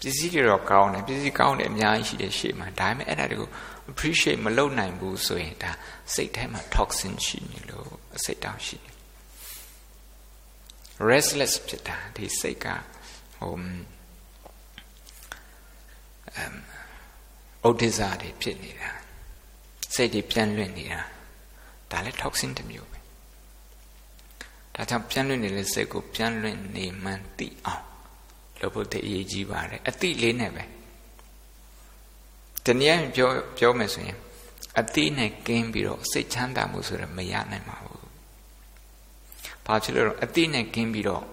Speaker 1: ပစ္စည်းတွေတော့ကောင်းတယ်ပစ္စည်းကောင်းတယ်အများကြီးရှိတယ်ရှေ့မှာဒါပေမဲ့အဲ့ဒါတွေကို appreciate မလုပ်နိုင်ဘူးဆိုရင်ဒါစိတ်ထဲမှာ toxin ရှိနေလို့အ စိတ်တောင်ရှိနေ restless ဖြစ်တာဒီစိတ်ကဟိုအမ်ဩဒိဇာတွေဖြစ်နေတာစိတ်တွေပြန့်လွင့်နေတာဒါလည်း toxin တစ်မျိုးပဲဒါကြောင့်ပြန့်လွင့်နေတဲ့စိတ်ကိုပြန့်လွင့်နေမှန်းသိအောင်လုပ်ဖို့တည်းအရေးကြီးပါတယ်အတိလေးနဲ့ပဲတနည်းအားပြောပြောမယ်ဆိုရင်အတိနဲ့ကင်းပြီးတော့စိတ်ချမ်းသာမှုဆိုရမရနိုင်ပါဘူး ဘာဖြစ်လို့အတိနဲ့ကင်းပြီးတော့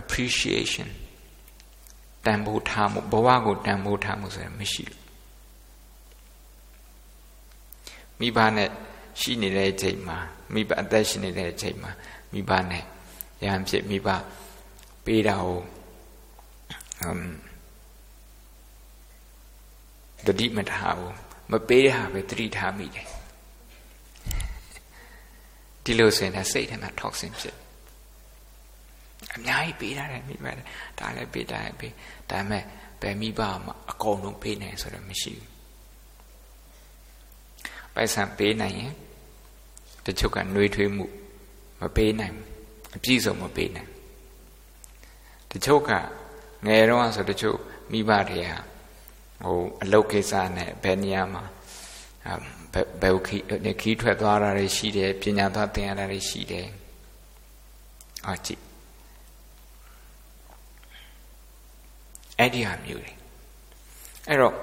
Speaker 1: appreciation တန်ဖိုးထားမှုဘဝကိုတန်ဖိုးထားမှုဆိုရင်မရှိဘူးမိဘနဲ့ရှိနေတဲ့အချိန်မှာမိဘအသက်ရှိနေတဲ့အချိန်မှာမိဘနဲ့ရဟန်းဖြစ်မိဘပေးတာကိုအမ်တတိမထားဘူးမပေးတဲ့ဟာပဲတတိထားမိတယ် ဒီလိုဆိုရင်စိတ်ထဲမှာ toxin ဖြစ်အများကြီးပေးရတယ်မိဘဒါလည်းပေးတာလည်းပေးဒါပေမဲ့ဘယ်မိဘမှာအကုန်လုံးပေးနိုင်ဆိုတော့မရှိဘူးပိုက်ဆံပေးနိုင်ရင်တချို့ကနှွေးထွေးမှုမပေးနိုင်အပြည့်စုံမပေးနိုင်တချို့ကငယ်တော့ဆိုတချို့မိဘတွေဟာဟိုအလုတ်ကိစ္စနဲ့ဘယ်နေရာမှာ ဘယ်ခီခီးထွက်သွားတာတွေရှိတယ်ပညာသွားသင်ရတာတွေရှိတယ်အာကြည့်အဲ့ဒီဟာမျိုးတွေအဲ့တော့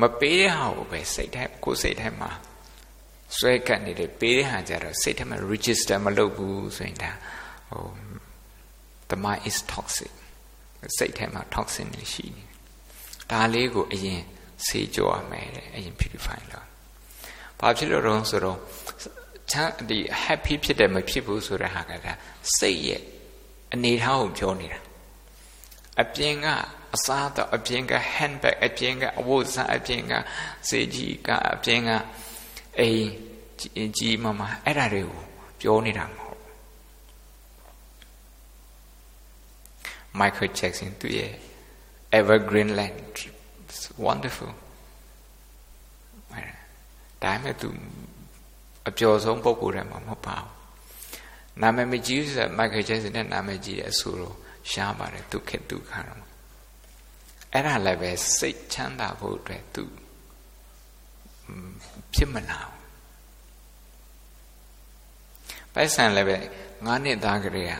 Speaker 1: မပေးတဲ့ဟာကိုပဲစိတ်ထဲကိုယ်စိတ်ထဲမှာဆွဲကပ်နေတယ်ပေးတဲ့ဟာကြတော့စိတ်ထဲမှာ register မလုပ်ဘူးဆိုရင်ဒါဟို the mind is toxic စိတ်ထဲမှာ toxin တွေရှိနေဒါလေးကိုအရင်ဆေးကြောရမယ်တဲ့အရင် purify လုပ် ဘာဖြစ်လို့တော့ဆိုတော့ချမ်းဒီ happy ဖြစ်တယ်မဖြစ်ဘူးဆိုတဲ့ဟာကဒါစိတ်ရဲ့အနေထားကိုပြောနေတာအပြင်ကအစားတော့အပြင်က handbag အပြင်ကအဝတ်စားအပြင်ကစေကြီးကအပြင်ကအိမ်ကြီးမမအဲ့ဒါတွေကိုပြောနေတာမဟုတ် Michael Jackson သူရဲ့ Evergreen Land wonderful ဒါပေမဲ့သူအပျော်ဆုံးပုံကိုယ်တည်းမှာမဟုတ်ပါဘူးနာမည်မကြီးဆိုမိုက်ကယ်ဂျက်ဆင်နဲ့နာမည်ကြီးတဲ့အဆိုတော့ရှားပါတယ်ဒုက္ခဒုက္ခတော့အဲ့ဒါလည်းပဲစိတ်ချမ်းသာဖို့အတွက်သူဖြစ်မလာဘူးပိုက်ဆံလည်းပဲငါးနှစ်သားကလေးက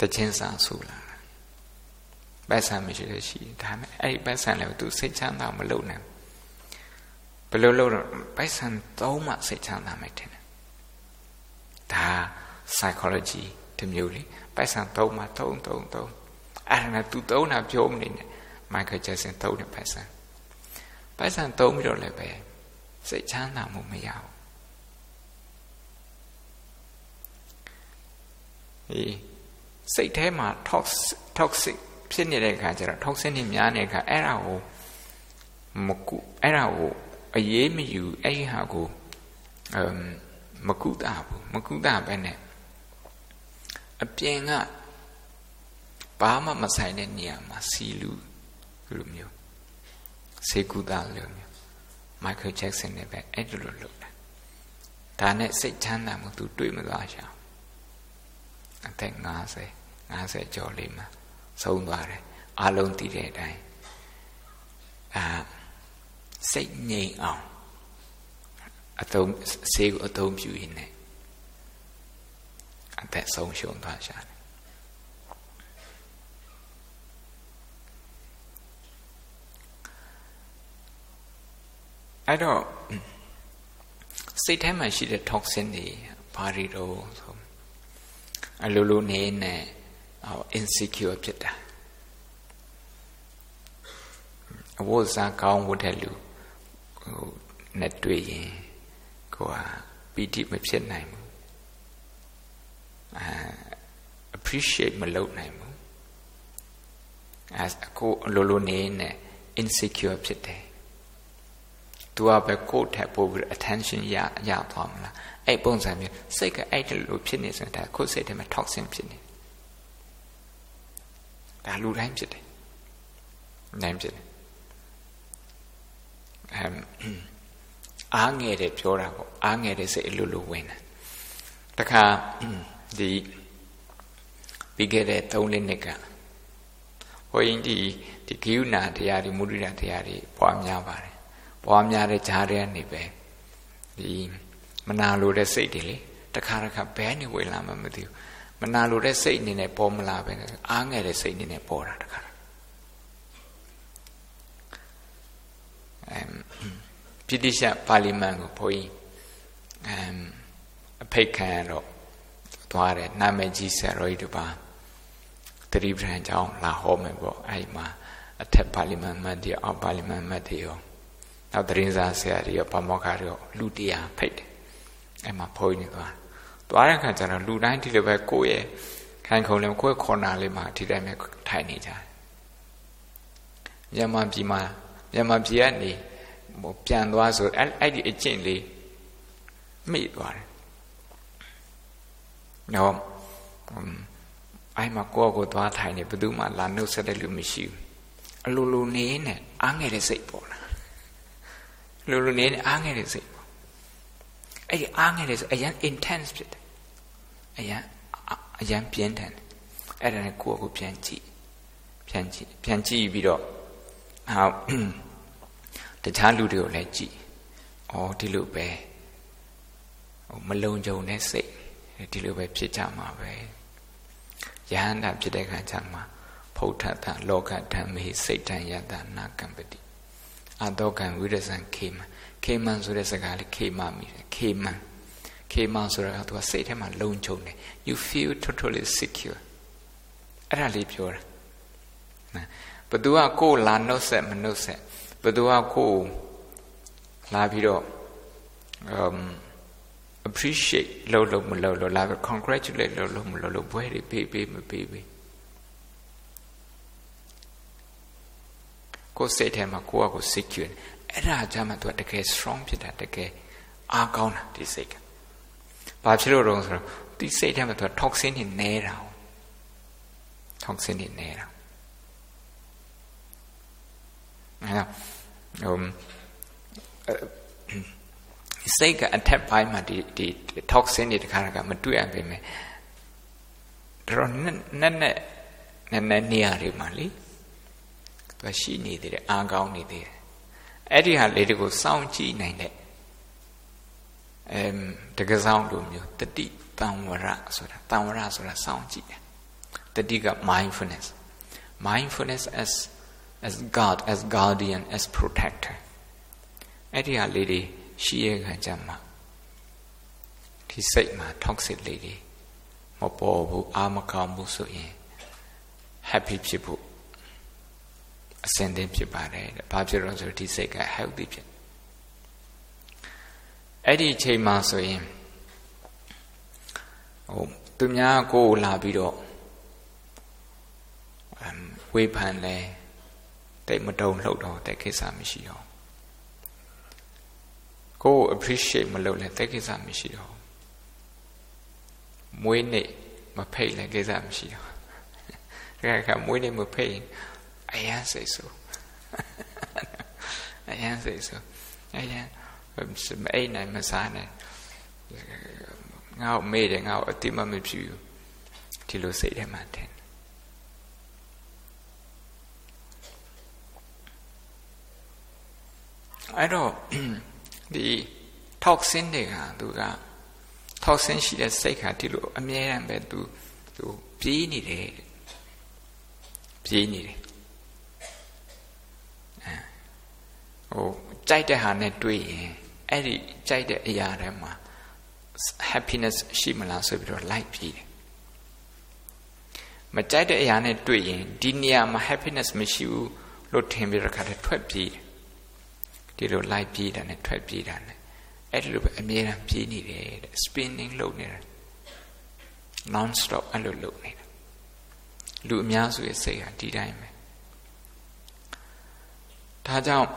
Speaker 1: တချင်းစာဆူလာပိုက်ဆံမရှိလို့ရှိဒါပေမဲ့အဲ့ဒီပိုက်ဆံလည်းသူစိတ်ချမ်းသာမလုပ်နိုင်ဘ ယ်လိုလုပ်တော့ပိုက်ဆံသုံးမှစိတ်ချမ်းသာမယ်ထင်တယ်ဒါ psychology တမျိုးလေပိုက်ဆံသုံးမှသုံးသုံးသုံးအဲ့ဒါနဲ့သူသုံးတာပြောမနေနဲ့မိုက်ကယ်ဂျက်ဆင်သုံးတဲ့ပိုက်ဆံပိုက်ဆံသုံးပြီးတော့လည်းပဲစိတ်ချမ်းသာမှုမရဘူးအေးစိတ်ထဲမှာ toxic toxic ဖြစ်နေတဲ့အခါကျတော့ toxic တွေများနေတဲ့အခါအဲ့ဒါကိုမကုအဲ့ဒါကို အရေးမယူအဲ့ဒီဟာကိုအမ်မကုတာဘူးမကုတာပဲနဲ့အပြင်ကဘာမှမဆိုင်တဲ့နေရာမှာစီလူလိုမျိုးစေကုသလိုမျိုးမိုက်ကယ်ဂျက်ဆင်နဲ့ပဲအဲ့လိုလိုလုပ်တာဒါနဲ့စိတ်ချမ်းသာမှုသူတွေ့မသွားရှာအသက်50 50ကျော်လေးမှာဆုံးသွားတယ်အလုံးသိတဲ့အတိုင်းအာ စိတ်ငြိမ်အောင်အသုံးဆေးကိုအသုံးပြုရင်းနဲ့အသက်ဆုံးရှုံးသွားရှာတယ်အဲ့တော့စိတ်ထဲမှာရှိတဲ့ toxin တွေဘာတွေတော့ဆိုအလိုလိုနေနဲ့ insecure ဖြစ်တာအဝတ်စားကောင်းဝတ်တဲ့လူ ဟိုနဲ့တွေ့ရင်ကိုကပီတိမဖြစ်နိုင်ဘူးအဲ appreciate မလုပ်နိုင်ဘူးအဲကိုလိုလိုနေနဲ့ insecure ဖြစ်တယ်သူကပဲကိုယ့်ထက်ပိုပြီး attention ရရသွားမလားအဲ့ပုံစံမျိုးစိတ်ကအဲ့ဒီလိုဖြစ်နေစတာကိုယ်စိတ်ထဲမှာ toxin ဖြစ်နေဒါလူတိုင်းဖြစ်တယ်နိုင်ဖြစ်တယ် အမ်အားငယ်တယ်ပြောတာပေါ့အားငယ်တဲ့စိတ်အလိုလိုဝင်တယ်တခါဒီပြီးခဲ့တဲ့3လနှစ်ကဟိုရင်ဒီဒီဂိယုနာတရားတွေမုဒိတာတရားတွေပွားများပါတယ်ပွားများတဲ့ကြားထဲကနေပဲဒီမနာလိုတဲ့စိတ်တွေလေတခါတခါဘဲနေဝင်လာမှမသိဘူးမနာလိုတဲ့စိတ်အနေနဲ့ပေါ်မလာပဲအားငယ်တဲ့စိတ်အနေနဲ့ပေါ်တာတခါအမ် ပိဋိရှပါဠိမန်ကိုဘုန်းကြီးအမ်အဖိတ်ခံရတော့သွားတယ်နာမည်ကြီးဆရာတော်ကြီးတို့ပါတတိပဌာန်ကျောင်းလာဟောမယ်ပေါ့အဲ့မှာအထက်ပါဠိမန်မှတ်တယ်အောက်ပါဠိမန်မှတ်တယ်ရောနောက်တရင်စားဆရာတွေရောဗမောခါတွေရောလူတရားဖိတ်တယ်အဲ့မှာဘုန်းကြီးသွားသွားတဲ့ခါကျတော့လူတိုင်းဒီလိုပဲကိုယ့်ရဲ့ခိုင်ခုံလေးကိုယ့်ခေါ်နာလေးမှာဒီတိုင်းပဲထိုင်နေကြတယ်မြန်မာပြည်မှာမြန်မာပြည်ကနေ ဟိုပြန်သွားဆိုအဲ့အဲ့ဒီအကျင့်လေးမိသွားတယ်တော့အဲ့မှာကိုယ့်ကိုသွားထိုင်နေဘယ်သူမှလာနှုတ်ဆက်တဲ့လူမရှိဘူးအလိုလိုနေနဲ့အားငယ်တဲ့စိတ်ပေါ်လာလိုလိုနေနဲ့အားငယ်တဲ့စိတ်ပေါ်အဲ့ဒီအားငယ်တဲ့ဆိုအရန် intense ဖြစ်တယ်အရန်အရန်ပြင်းထန်တယ်အဲ့ဒါနဲ့ကိုယ့်ကိုပြန်ကြည့်ပြန်ကြည့်ပြန်ကြည့်ပြီးတော့ဟာ တခြားလူတွေကိုလည်းကြည့်ဩဒီလိုပဲဟိုမလုံခြုံတဲ့စိတ်ဒီလိုပဲဖြစ်ကြမှာပဲယဟန္တာဖြစ်တဲ့ခါကျမှဖုဋ္ဌတလောကဓမ္မေစိတ်တံယတနာကံပတိအတောကံဝိရဇံခေမခေမန်ဆိုတဲ့စကားလေးခေမမိတယ်ခေမန်ခေမန်ဆိုတာကသူကစိတ်ထဲမှာလုံခြုံတယ် you feel totally secure အဲ့ဒါလေးပြောတာနော်ဘသူကကိုယ်လာနှုတ်ဆက်မနှုတ်ဆက် ဘသူကကိုယ်လာပြီးတော့ um appreciate လို့လို့မလို့လို့လာပြီး congratulate လို့လို့မလို့လို့ဘွဲတွေပေးပေးမပေးပေးကိုယ်စိတ်ထဲမှာကိုယ့်အကို secure အဲ့ဒါကြမှာသူကတကယ် strong ဖြစ်တာတကယ်အားကောင်းတာဒီစိတ်ကဘာဖြစ်လို့တော့ဆိုတော့ဒီစိတ်ထဲမှာသူက toxin တွေနေတာ toxin တွေနေတာအဲ့တော့ ဟိုစိတ်ကအထက်ပိုင်းမှာဒီဒီ toxin တွေတခါတခါမတွေ့ရပါမယ်တော့နက်နက်နက်နက်နေရာတွေမှာလေသူရှိနေသေးတယ်အားကောင်းနေသေးတယ်အဲ့ဒီဟာလေးတွေကိုစောင့်ကြည့်နိုင်တဲ့အမ်တကစောင်းလိုမျိုးတတိတံဝရဆိုတာတံဝရဆိုတာစောင့်ကြည့်တယ်တတိက mindfulness mindfulness as as God as guardian as protector အဲ့ဒီဟာလေးတွေရှိရခံကြမှာဒီစိတ်မှာ toxic လေးတွေမပေါ်ဘူးအာမကောင်းဘူးဆိုရင် happy ဖြစ်ဖို့အစင်သင်ဖြစ်ပါတယ်တဲ့ဘာဖြစ်လို့ဆိုဒီစိတ်က healthy ဖြစ်အဲ့ဒီအချိန်မှာဆိုရင်ဟိုသူများကိုလာပြီးတော့ဝေဖန်လဲ တိတ်မတုံလှုပ်တော့တဲ့ကိစ္စမရှိတော့ကိုယ် appreciate မလုပ်လဲတဲ့ကိစ္စမရှိတော့မွေးနေ့မဖိတ်လဲကိစ္စမရှိတော့ဒါကမွေးနေ့မဖိတ်အယမ်းစိတ်ဆိုးအယမ်းစိတ်ဆိုးအယမ်းမအိတ်နိုင်မစားနိုင်ငါ့ကိုမေးတယ်ငါ့ကိုအတိမမဖြစ်ဘူးဒီလိုစိတ်ထဲမှာထင် အဲ့ဒါ mindfulness ဆိုတာ mindfulness ဆိုတာစောင့်ကြည့်တယ် mindfulness ဆိုတာစောင့်ကြည့်တယ်အဲ့ဒီဟာလေးတွေရှိရခံကြမှာ focus အဲ့တော့ဒီ toxin တွေကသူက toxin ရှိတဲ့စိတ်ခါဒီလိုအမြဲတမ်းပဲသူသူပြေးနေတယ်ပြေးနေတယ်ဟိုကြိုက်တဲ့ဟာနဲ့တွေ့ရင်အဲ့ဒီကြိုက်တဲ့အရာတွေမှာ happiness ရှိမလားဆိုပြီးတော့ like ပြေးတယ်မကြိုက်တဲ့အရာနဲ့တွေ့ရင်ဒီနေရာမှာ happiness မရှိဘူးလို့ထင်ပြီးတော့ခါတည်းထွက်ပြေးတယ် ဒီလို like ပြေးတာနဲ့ထွက်ပြေးတာနဲ့အဲ့ဒီလိုပဲအမြဲတမ်းပြေးနေတယ်တဲ့ spinning လုပ်နေတာ non stop အဲ့လိုလုပ်နေတာလူအများစုရဲ့စိတ်ဟာဒီတိုင်းပဲဒါကြောင့်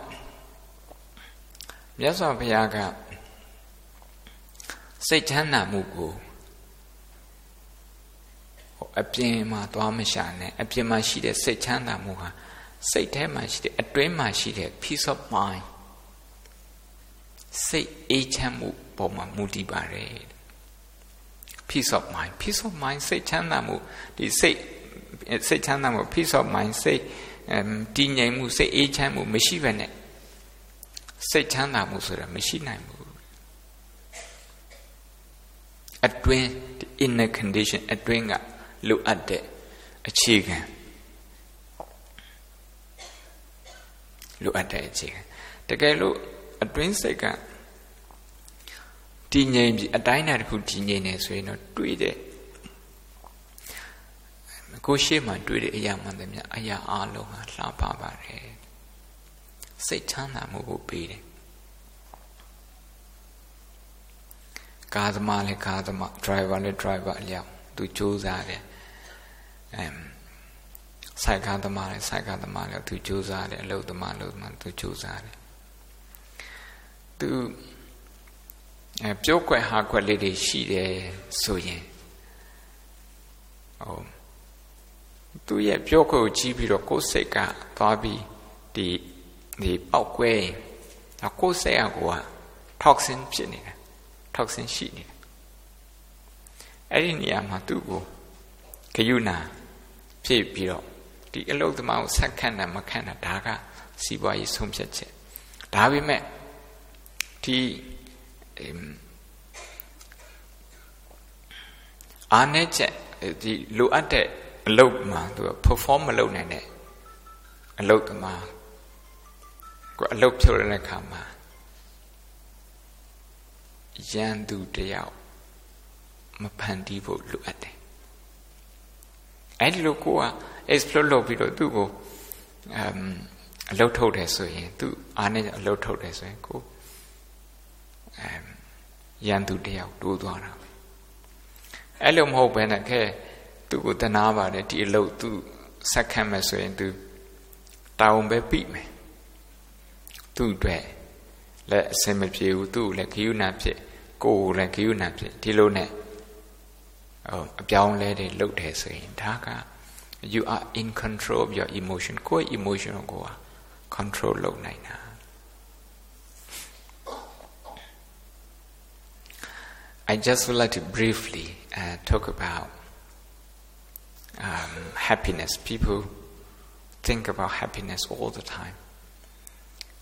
Speaker 1: မြတ်စွာဘုရားကစိတ်ချမ်းသာမှုကိုအပြင်မှာသွားမရှာနဲ့အပြင်မှာရှိတဲ့စိတ်ချမ်းသာမှုဟာစိတ်ထဲမှာရှိတဲ့အတွင်းမှာရှိတဲ့ peace of mind စိတ်အေးချမ်းမှုပေါ်မှာမူတည်ပါတယ် peace of mind peace of mind စိတ်ချမ်းသာမှုဒီစိတ်စိတ်ချမ်းသာမှု peace of mind စိတ်တည်ငြိမ်မှုစိတ်အေးချမ်းမှုမရှိဘဲနဲ့စိတ်ချမ်းသာမှုဆိုတာမရှိနိုင်ဘူးအတွင်း inner condition အတွင်းကလိုအပ်တဲ့အခြေခံလိုအပ်တဲ့အခြေခံတကယ်လို့ အတွင်းစိတ်ကတည်ငြိမ်ပြီးအတိုင်းအတာတစ်ခုတည်ငြိမ်နေဆိုရင်တော့တွေးတဲ့ကိုရှိမှတွေးတဲ့အရာမှန်တယ်မြအရာအလုံးဟာလှပပါတယ်စိတ်ချမ်းသာမှုကိုပေးတယ်ကားသမားလည်းကားသမား driver လည်း driver အလျောက်သူစူးစမ်းတယ်အမ်ဆိုင်ကားသမားလည်းဆိုင်ကားသမားလည်းသူစူးစမ်းတယ်အလုပ်သမားအလုပ်သမားသူစူးစမ်းတယ် သူအဲပြောကွက်ဟာကွက်လေးတွေရှိတယ်ဆိုရင်ဟိုသူရဲ့ပြောခွက်ကိုကြည့်ပြီးတော့ကိုယ်စိတ်ကသွားပြီးဒီဒီပောက်ကွဲရင်ကိုယ်စိတ်ကကိုက toxin ဖြစ်နေတယ် toxin ရှိနေတယ်အဲ့ဒီနေရာမှာသူ့ကိုဂယုဏဖြည့်ပြီးတော့ဒီအလုတ်သမားကိုဆက်ခန့်တာမခန့်တာဒါကစီးပွားရေးဆုံးဖြတ်ချက်ဒါပေမဲ့ ဒီအာနေချက်ဒီလိုအပ်တဲ့အလုတ်မှာသူက perform မလုပ်နိုင်တဲ့အလုတ်သမားကိုအလုတ်ဖြုတ်တဲ့အခါမှာရန်သူတယောက်မဖန်တီးဖို့လိုအပ်တယ်အဲ့ဒီလိုကိုက explore လုပ်ပြီးတော့သူ့ကိုအမ်အလုတ်ထုတ်တယ်ဆိုရင်သူအားနဲ့အလုတ်ထုတ်တယ်ဆိုရင်ကို အမ်ရန်သူတယောက်တိုးသွားတာအဲ့လိုမဟုတ်ဘဲနဲ့ခဲသူ့ကိုတနာပါတယ်ဒီအလုတ်သူဆက်ခံမယ်ဆိုရင်သူတာဝန်ပဲပြီမယ်သူ့အတွက်လက်အစင်မပြေဘူးသူ့ကိုလည်းခီးယူနာဖြစ်ကိုယ်ကိုလည်းခီးယူနာဖြစ်ဒီလိုနဲ့ဟိုအပြောင်းလဲတွေလုပ်တယ်ဆိုရင်ဒါက you are in control of your emotion ကိုယ် emotion ကိုက control လုပ်နိုင်တာ I just would like to briefly uh, talk about um, happiness. People think about happiness all the time.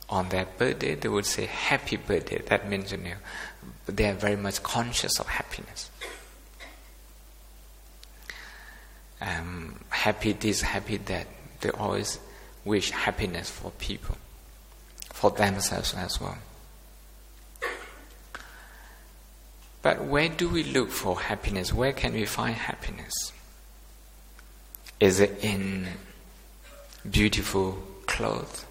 Speaker 1: On their birthday, they would say happy birthday. That means, you know, they are very much conscious of happiness. um, happy this, happy that. They always wish happiness for people, for themselves as well. But where do we look for happiness? Where can we find happiness? Is it in beautiful clothes?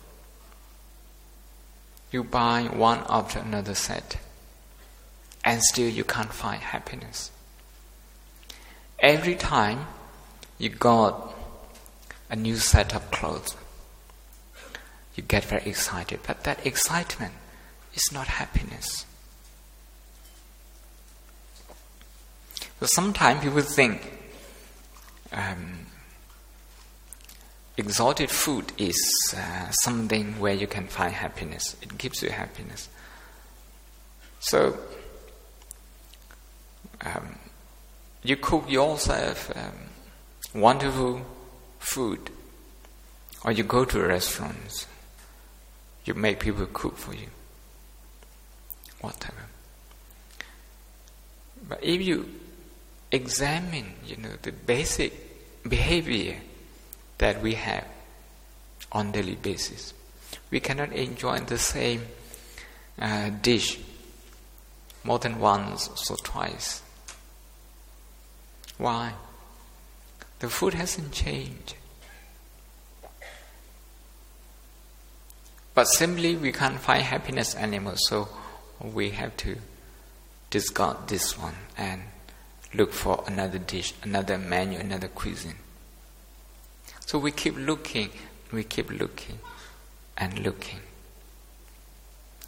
Speaker 1: You buy one after another set, and still you can't find happiness. Every time you got a new set of clothes. You get very excited, but that excitement is not happiness. So sometimes people think um, exalted food is uh, something where you can find happiness. It gives you happiness. So um, you cook yourself. Um, wonderful food, or you go to restaurants, You make people cook for you. Whatever. But if you examine, you know, the basic behavior that we have on daily basis, we cannot enjoy the same uh, dish more than once or twice. Why? The food hasn't changed. But simply we can't find happiness anymore, so we have to discard this one and look for another dish, another menu, another cuisine. So we keep looking, we keep looking and looking.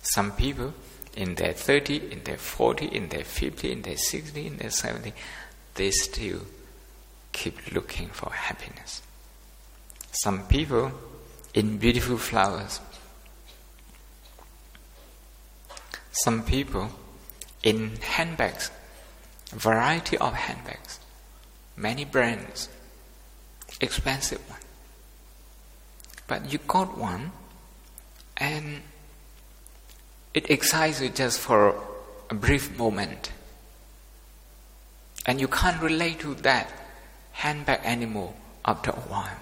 Speaker 1: Some people in their 30, in their 40, in their 50, in their 60, in their 70, they still keep looking for happiness. Some people in beautiful flowers. Some people in handbags, variety of handbags, many brands, expensive one. But you got one and it excites you just for a brief moment. And you can't relate to that handbag anymore after a while.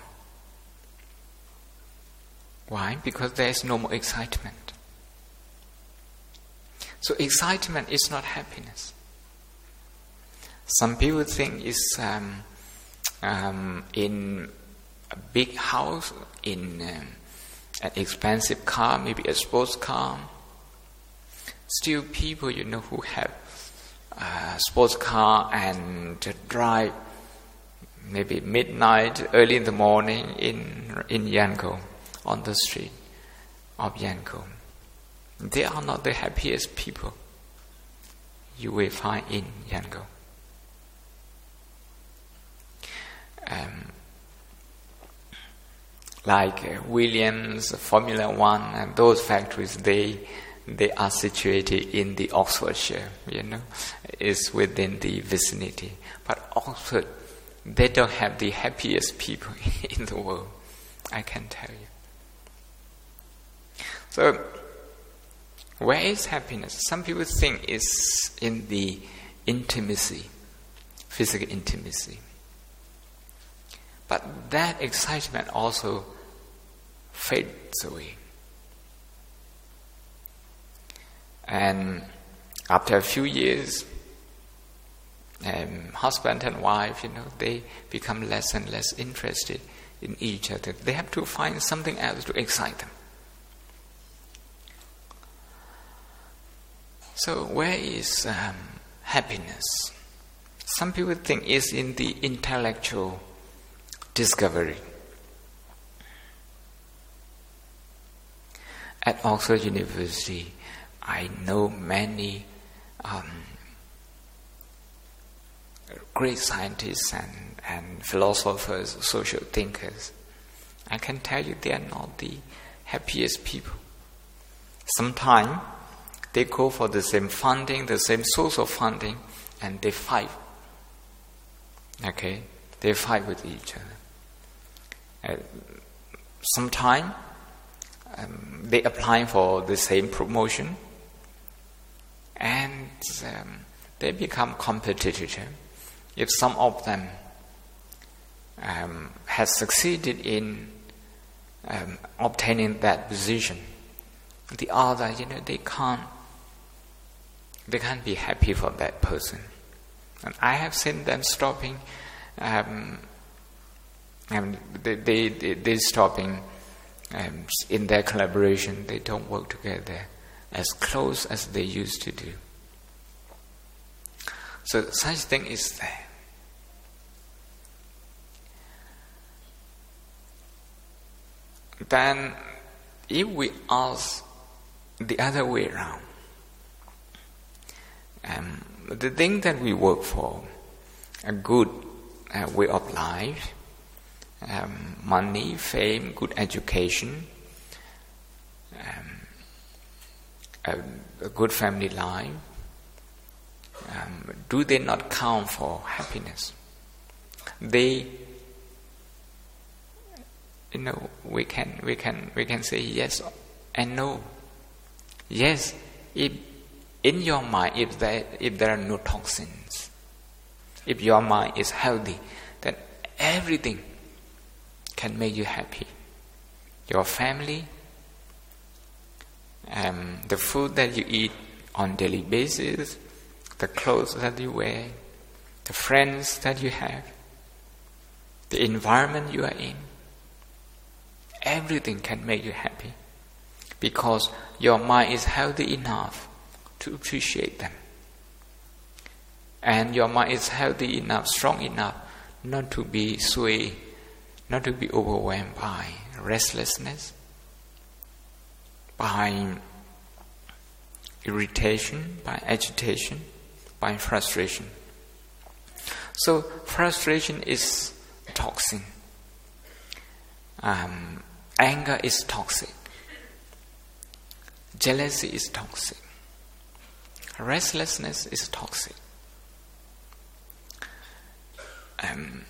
Speaker 1: Why? Because there is no more excitement. So excitement is not happiness. Some people think it's um, um, in a big house, in um, an expensive car, maybe a sports car, still people you know who have a sports car and drive maybe midnight, early in the morning in in Yangon on the street of Yangon. They are not the happiest people you will find in Yangon. Um, like uh, Williams, Formula One, and those factories, they they are situated in the Oxfordshire, you know, is within the vicinity. But Oxford, they don't have the happiest people [LAUGHS] in the world, I can tell you. So, where is happiness? Some people think it's in the intimacy, physical intimacy. But that excitement also fades away. And after a few years, um, husband and wife, you know, they become less and less interested in each other. They have to find something else to excite them. So, where is um, happiness? Some people think it's in the intellectual discovery. At Oxford University, I know many um, great scientists and, and philosophers, social thinkers. I can tell you they are not the happiest people. Sometimes they go for the same funding, the same source of funding, and they fight. Okay? They fight with each other. Uh, Sometimes um, they apply for the same promotion, and um, they become competitive. If some of them um, has succeeded in um, obtaining that position, the other, you know, they can't they can't be happy for that person. And I have seen them stopping, um, and they, they, they, they stopping um, in their collaboration. They don't work together as close as they used to do. So such thing is there. Then, if we ask the other way around, um, the thing that we work for, a good uh, way of life, um, money, fame, good education, um, a, a, good family life, um, do they not count for happiness? They, you know, we can we can we can say yes and no. Yes, if in your mind, if there, if there are no toxins, if your mind is healthy, then everything can make you happy. Your family, um, the food that you eat on daily basis, the clothes that you wear, the friends that you have, the environment you are in. Everything can make you happy because your mind is healthy enough to appreciate them. And your mind is healthy enough, strong enough not to be swayed, not to be overwhelmed by restlessness, by irritation, by agitation, by frustration. So, frustration is toxin. Um, anger is toxic. Jealousy is toxic. Restlessness is toxic. Um,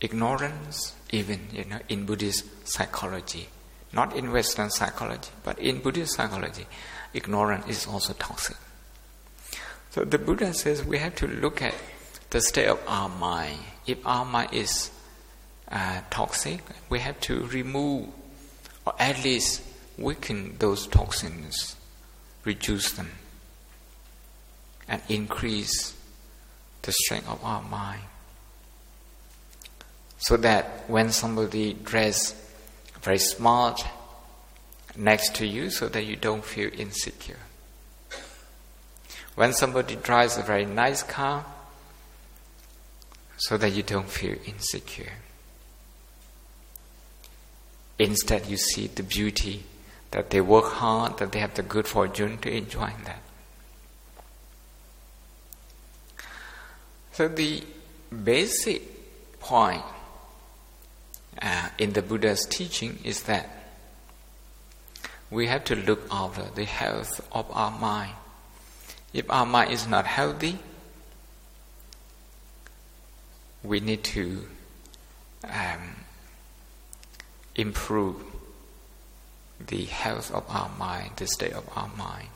Speaker 1: ignorance, even you know, in Buddhist psychology, not in Western psychology, but in Buddhist psychology, ignorance is also toxic. So the Buddha says we have to look at the state of our mind. If our mind is uh, toxic, we have to remove or at least weaken those toxins, reduce them, and increase the strength of our mind. So that when somebody dress very smart next to you, so that you don't feel insecure. When somebody drives a very nice car, so that you don't feel insecure. Instead, you see the beauty that they work hard, that they have the good fortune to enjoy that. So, the basic point uh, in the Buddha's teaching is that we have to look after the health of our mind. If our mind is not healthy, we need to um, improve the health of our mind, the state of our mind,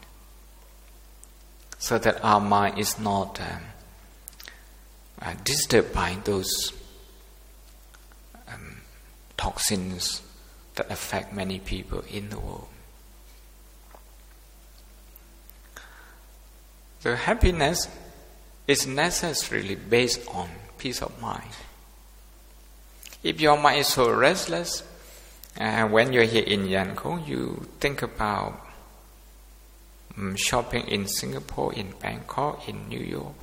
Speaker 1: so that our mind is not um, uh, disturbed by those toxins that affect many people in the world. The happiness is necessarily based on peace of mind. If your mind is so restless, uh, when you're here in Yangon, you think about um, shopping in Singapore, in Bangkok, in New York.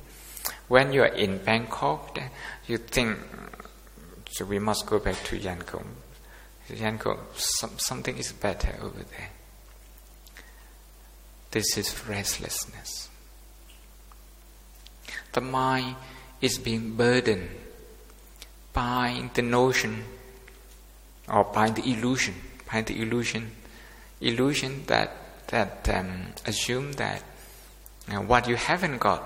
Speaker 1: When you are in Bangkok, you think, so we must go back to Yangon. Yangon, some, something is better over there. This is restlessness. The mind is being burdened by the notion or by the illusion, by the illusion, illusion that that um, assume that what you haven't got,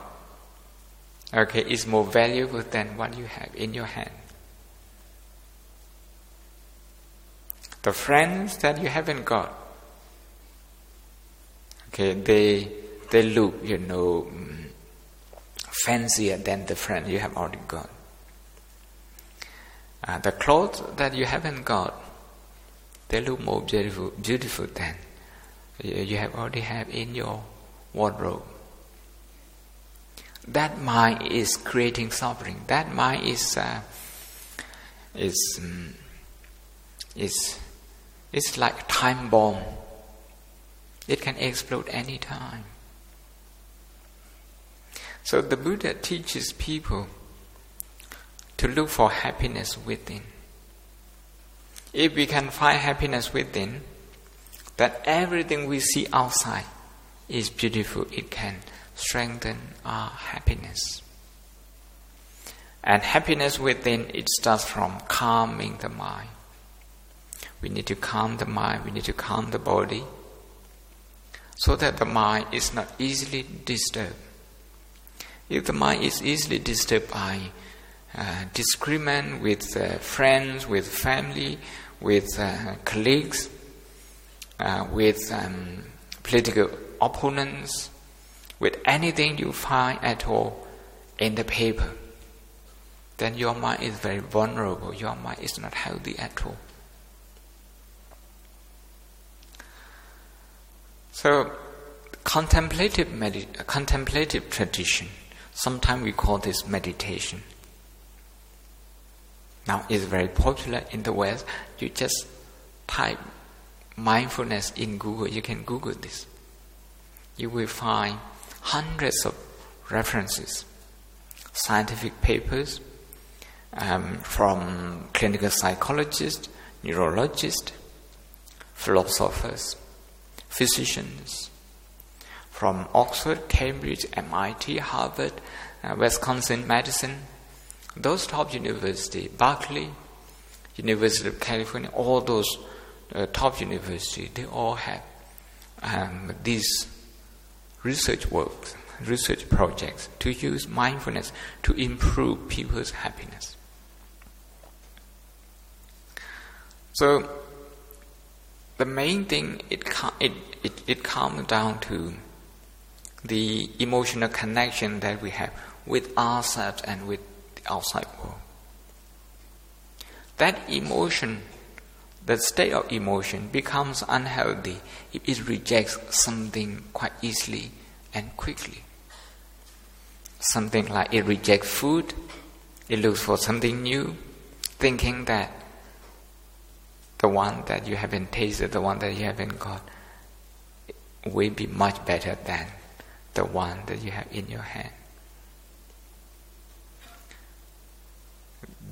Speaker 1: okay, is more valuable than what you have in your hand. The friends that you haven't got, okay, they they look, you know, mm, fancier than the friend you have already got. Uh, the clothes that you haven't got, they look more beautiful, beautiful than you have already have in your wardrobe. That mind is creating suffering. That mind is uh, is um, is it's like a time bomb. It can explode any time. So the Buddha teaches people to look for happiness within. If we can find happiness within, that everything we see outside is beautiful, it can strengthen our happiness. And happiness within, it starts from calming the mind. We need to calm the mind, we need to calm the body, so that the mind is not easily disturbed. If the mind is easily disturbed by uh, disagreement with uh, friends, with family, with uh, colleagues, uh, with um, political opponents, with anything you find at all in the paper, then your mind is very vulnerable. Your mind is not healthy at all. So, contemplative, medit- contemplative tradition, sometimes we call this meditation. Now it's very popular in the West. You just type mindfulness in Google, you can Google this. You will find hundreds of references, scientific papers um, from clinical psychologists, neurologists, philosophers, physicians, from Oxford, Cambridge, MIT, Harvard, uh, Wisconsin Medicine, those top universities, Berkeley, University of California, all those uh, top universities, they all have um, these research works, research projects to use mindfulness to improve people's happiness. So, the main thing it, it, it, it comes down to the emotional connection that we have with ourselves and with the outside world. That emotion, that state of emotion becomes unhealthy if it rejects something quite easily and quickly. Something like it rejects food, it looks for something new, thinking that the one that you haven't tasted, the one that you haven't got, will be much better than the one that you have in your hand.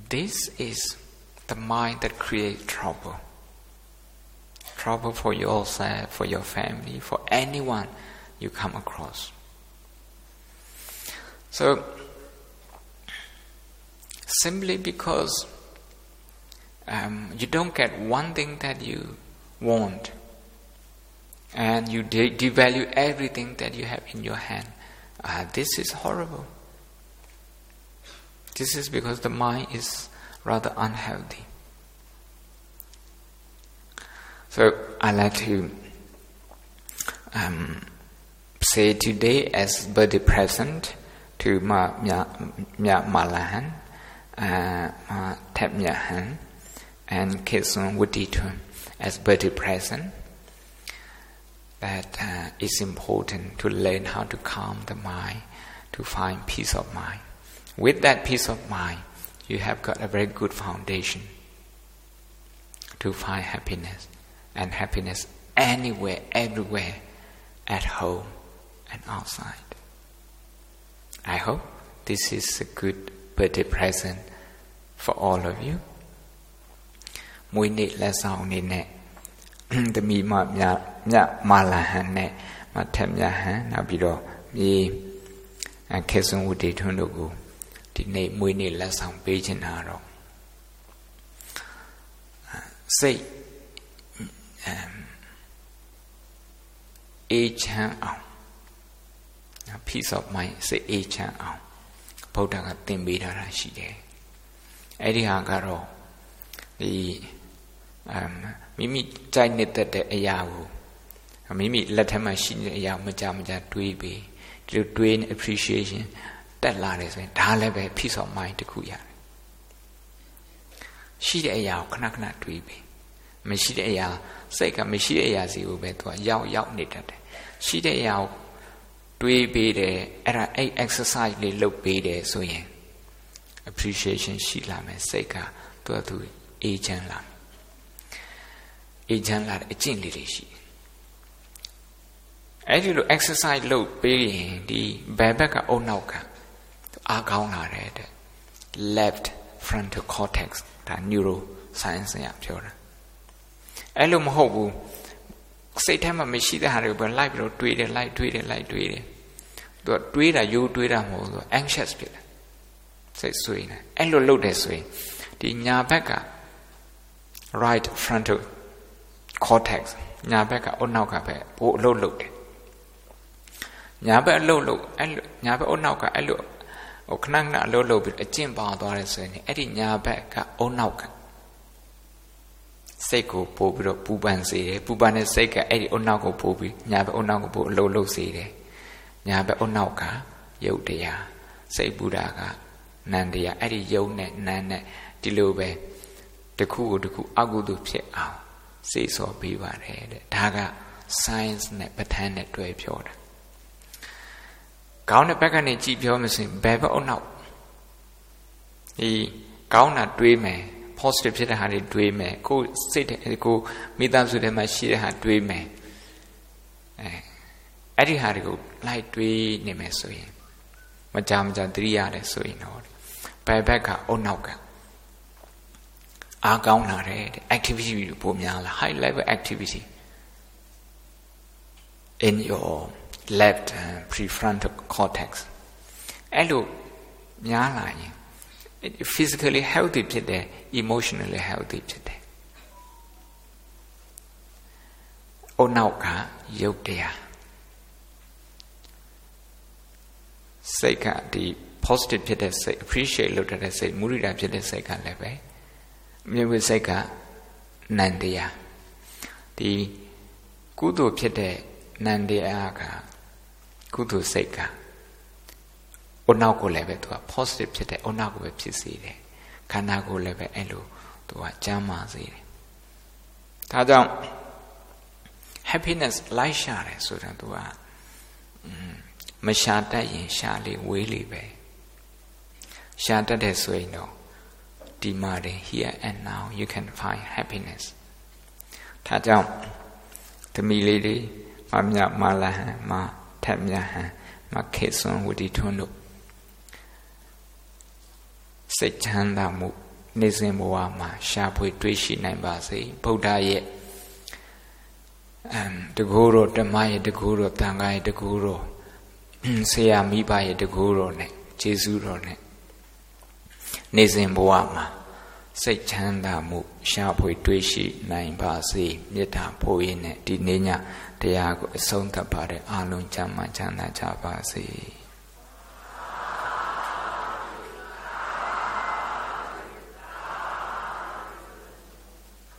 Speaker 1: This is the mind that creates trouble. Trouble for yourself, for your family, for anyone you come across. So, simply because um, you don't get one thing that you want, and you de- devalue everything that you have in your hand, uh, this is horrible. This is because the mind is rather unhealthy. So I like to um, say today as birthday present to Ma Mya Malahan, uh, Ma Tep and Kitsun Wuditun as birthday present. That uh, it's important to learn how to calm the mind, to find peace of mind. With that peace of mind, you have got a very good foundation to find happiness and happiness anywhere, everywhere, at home and outside. I hope this is a good birthday present for all of you. မွေးနေ့လက်ဆောင်အနေနဲ့သမီးမမြမြမာလာဟန်နဲ့မထက်မြဟန်နောက်ပြီးတော့မြေခေဆွန်ဝတ္တိထွန်းတို့ကိုဒီနေ့မွေးနေ့လက်ဆောင်ပေးချင်တာတော့စိတ်အေးချမ်းအောင် peace of mind စိတ်အေးချမ်းအောင်ဗုဒ္ဓကသင်ပေးထားတာရှိတယ်အဲ့ဒီဟာကတော့ဒီအ မ်မိမိကြိုက်နေတဲ့အရာကိုမိမိလက်ထက်မှာရှိနေတဲ့အရာမကြမကြတွေးပြီးဒီလိုတွေးနေ appreciation တက်လာတယ်ဆိုရင်ဒါလည်းပဲ peace of mind တခုရတယ်ရှိတဲ့အရာကိုခဏခဏတွေးပြီးမရှိတဲ့အရာစိတ်ကမရှိတဲ့အရာစီကိုပဲသူကရောက်ရောက်နေတတ်တယ်ရှိတဲ့အရာကိုတွေးပေးတယ်အဲ့ဒါအဲ့ exercise လေးလုပ်ပေးတယ်ဆိုရင် appreciation ရှိလာမယ်စိတ်ကသူကသူအေးချမ်းလာ အေးချမ်းလာတဲ့အကျင့်လေးတွေရှိအဲ့ဒီလို exercise လုပ်ပေးရင်ဒီဘယ်ဘက်ကအုံနောက်ကအားကောင်းလာတဲ့ left frontal cortex ဒါ neuro science ကပြောတာအဲ့လိုမဟုတ်ဘူးစိတ်ထဲမှာမရှိတဲ့ဟာတွေကိုပဲလိုက်ပြီးတော့တွေးတယ်လိုက်တွေးတယ်လိုက်တွေးတယ်သူကတွေးတာရိုးတွေးတာမဟုတ်ဘူး anxious ဖြစ်တယ်စိတ်ဆွေးနေအဲ့လိုလုပ်တယ်ဆိုရင်ဒီညာဘက်က right frontal cortex ညာဘက်ကအုတ်နောက်ကပဲဘိုးအလုပ်လုပ်တယ်ညာဘက်အလုပ်လုပ်အဲ့လိုညာဘက်အုတ်နောက်ကအဲ့လိုဟဟိုခဏခဏအလုပ်လုပ်ပြီးအကျင့်ပါသွားတယ်ဆိုရင်အဲ့ဒီညာဘက်ကအုံနောက်ကစိတ်ကိုပို့ပြီးတော့ပူပန်စေတယ်ပူပန်တဲ့စိတ်ကအဲ့ဒီအုံနောက်ကိုပို့ပြီးညာဘက်အုံနောက်ကိုပို့အလုပ်လုပ်စေတယ်ညာဘက်အုံနောက်ကယုတ်တရားစိတ်ပူတာကနန္တရားအဲ့ဒီယုတ်နဲ့နန်းနဲ့ဒီလိုပဲတခုကိုတခုအကုသို့ဖြစ်အောင် စေစောပေးပါတယ်တဲ့ဒါက science နဲ့ပဋ္ဌာန်းနဲ့တွဲပြောတာကောင်းတဲ့ဘက်ကနေကြည့်ပြောမစင်ဘယ်ဘက်အုံနောက်ဒီကောင်းတာတွေးမယ် positive ဖြစ်တဲ့ဟာတွေတွေးမယ်ကိုစိတ်ကိုမိသားစုထဲမှာရှိတဲ့ဟာတွေးမယ်အဲအဲ့ဒီဟာတွေကိုလိုက်တွေးနေမယ်ဆိုရင်မကြမကြသတိရတယ်ဆိုရင်တော့ဘယ်ဘက်ကအုံနောက်ကအား ကောင်းလာတဲ့ activity တွေပိုများလာ high level activity in your left prefrontal cortex အဲ့လိုများလာရင် physically healthy ဖြစ်တယ် emotionally healthy ဖြစ်တယ်။အုတ်နောက်ကရုပ်တရားစိတ်ကဒီ positive ဖြစ်တဲ့စိတ် appreciate လုပ်တဲ့စိတ်မုရိဒာဖြစ်တဲ့စိတ်ကလည်းပဲ မြေဝိစိတ်ကနန္တရားဒီကုသိုလ်ဖြစ်တဲ့နန္တရားကကုသိုလ်စိတ်ကအုတ်နောက်ကိုလည်းပဲသူက positive ဖြစ်တဲ့အုတ်နောက်ကိုပဲဖြစ်စေတယ်ခန္ဓာကိုလည်းပဲအဲ့လိုသူကကျမ်းမာစေတယ်ဒါကြောင့် happiness လိုက်ရှာတယ်ဆိုတာသူကမရှာတတ်ရင်ရှာလေဝေးလေပဲရှာတတ်တဲ့ဆိုရင်တော့ ဒီမှာတယ် here and now you can find happiness ဒါကြောင့်သမီးလေးတွေမမြမလာဟန်မထက်မြဟန်မခေဆွန်ဝတီထွန်းတို့စိတ်ချမ်းသာမှုနေစဉ်ဘဝမှာရှားဖွေတွေ့ရှိနိုင်ပါစေဗုဒ္ဓရဲ့အမ်တကူတော်ဓမ္မရဲ့တကူတော်တန်ခါရဲ့တကူတော်ဆရာမိဘရဲ့တကူတော်နဲ့ကျေးဇူးတော်နဲ့ နေစဉ်ဘဝမှာစိတ်ချမ်းသာမှုရှားဖွေတွေ့ရှိနိုင်ပါစေမေတ္တာပို့ရင်းနဲ့ဒီနေ့ညတရားကိုအဆုံးသတ်ပါတဲ့အာလုံးချမ်းသာချမ်းသာကြပါစေ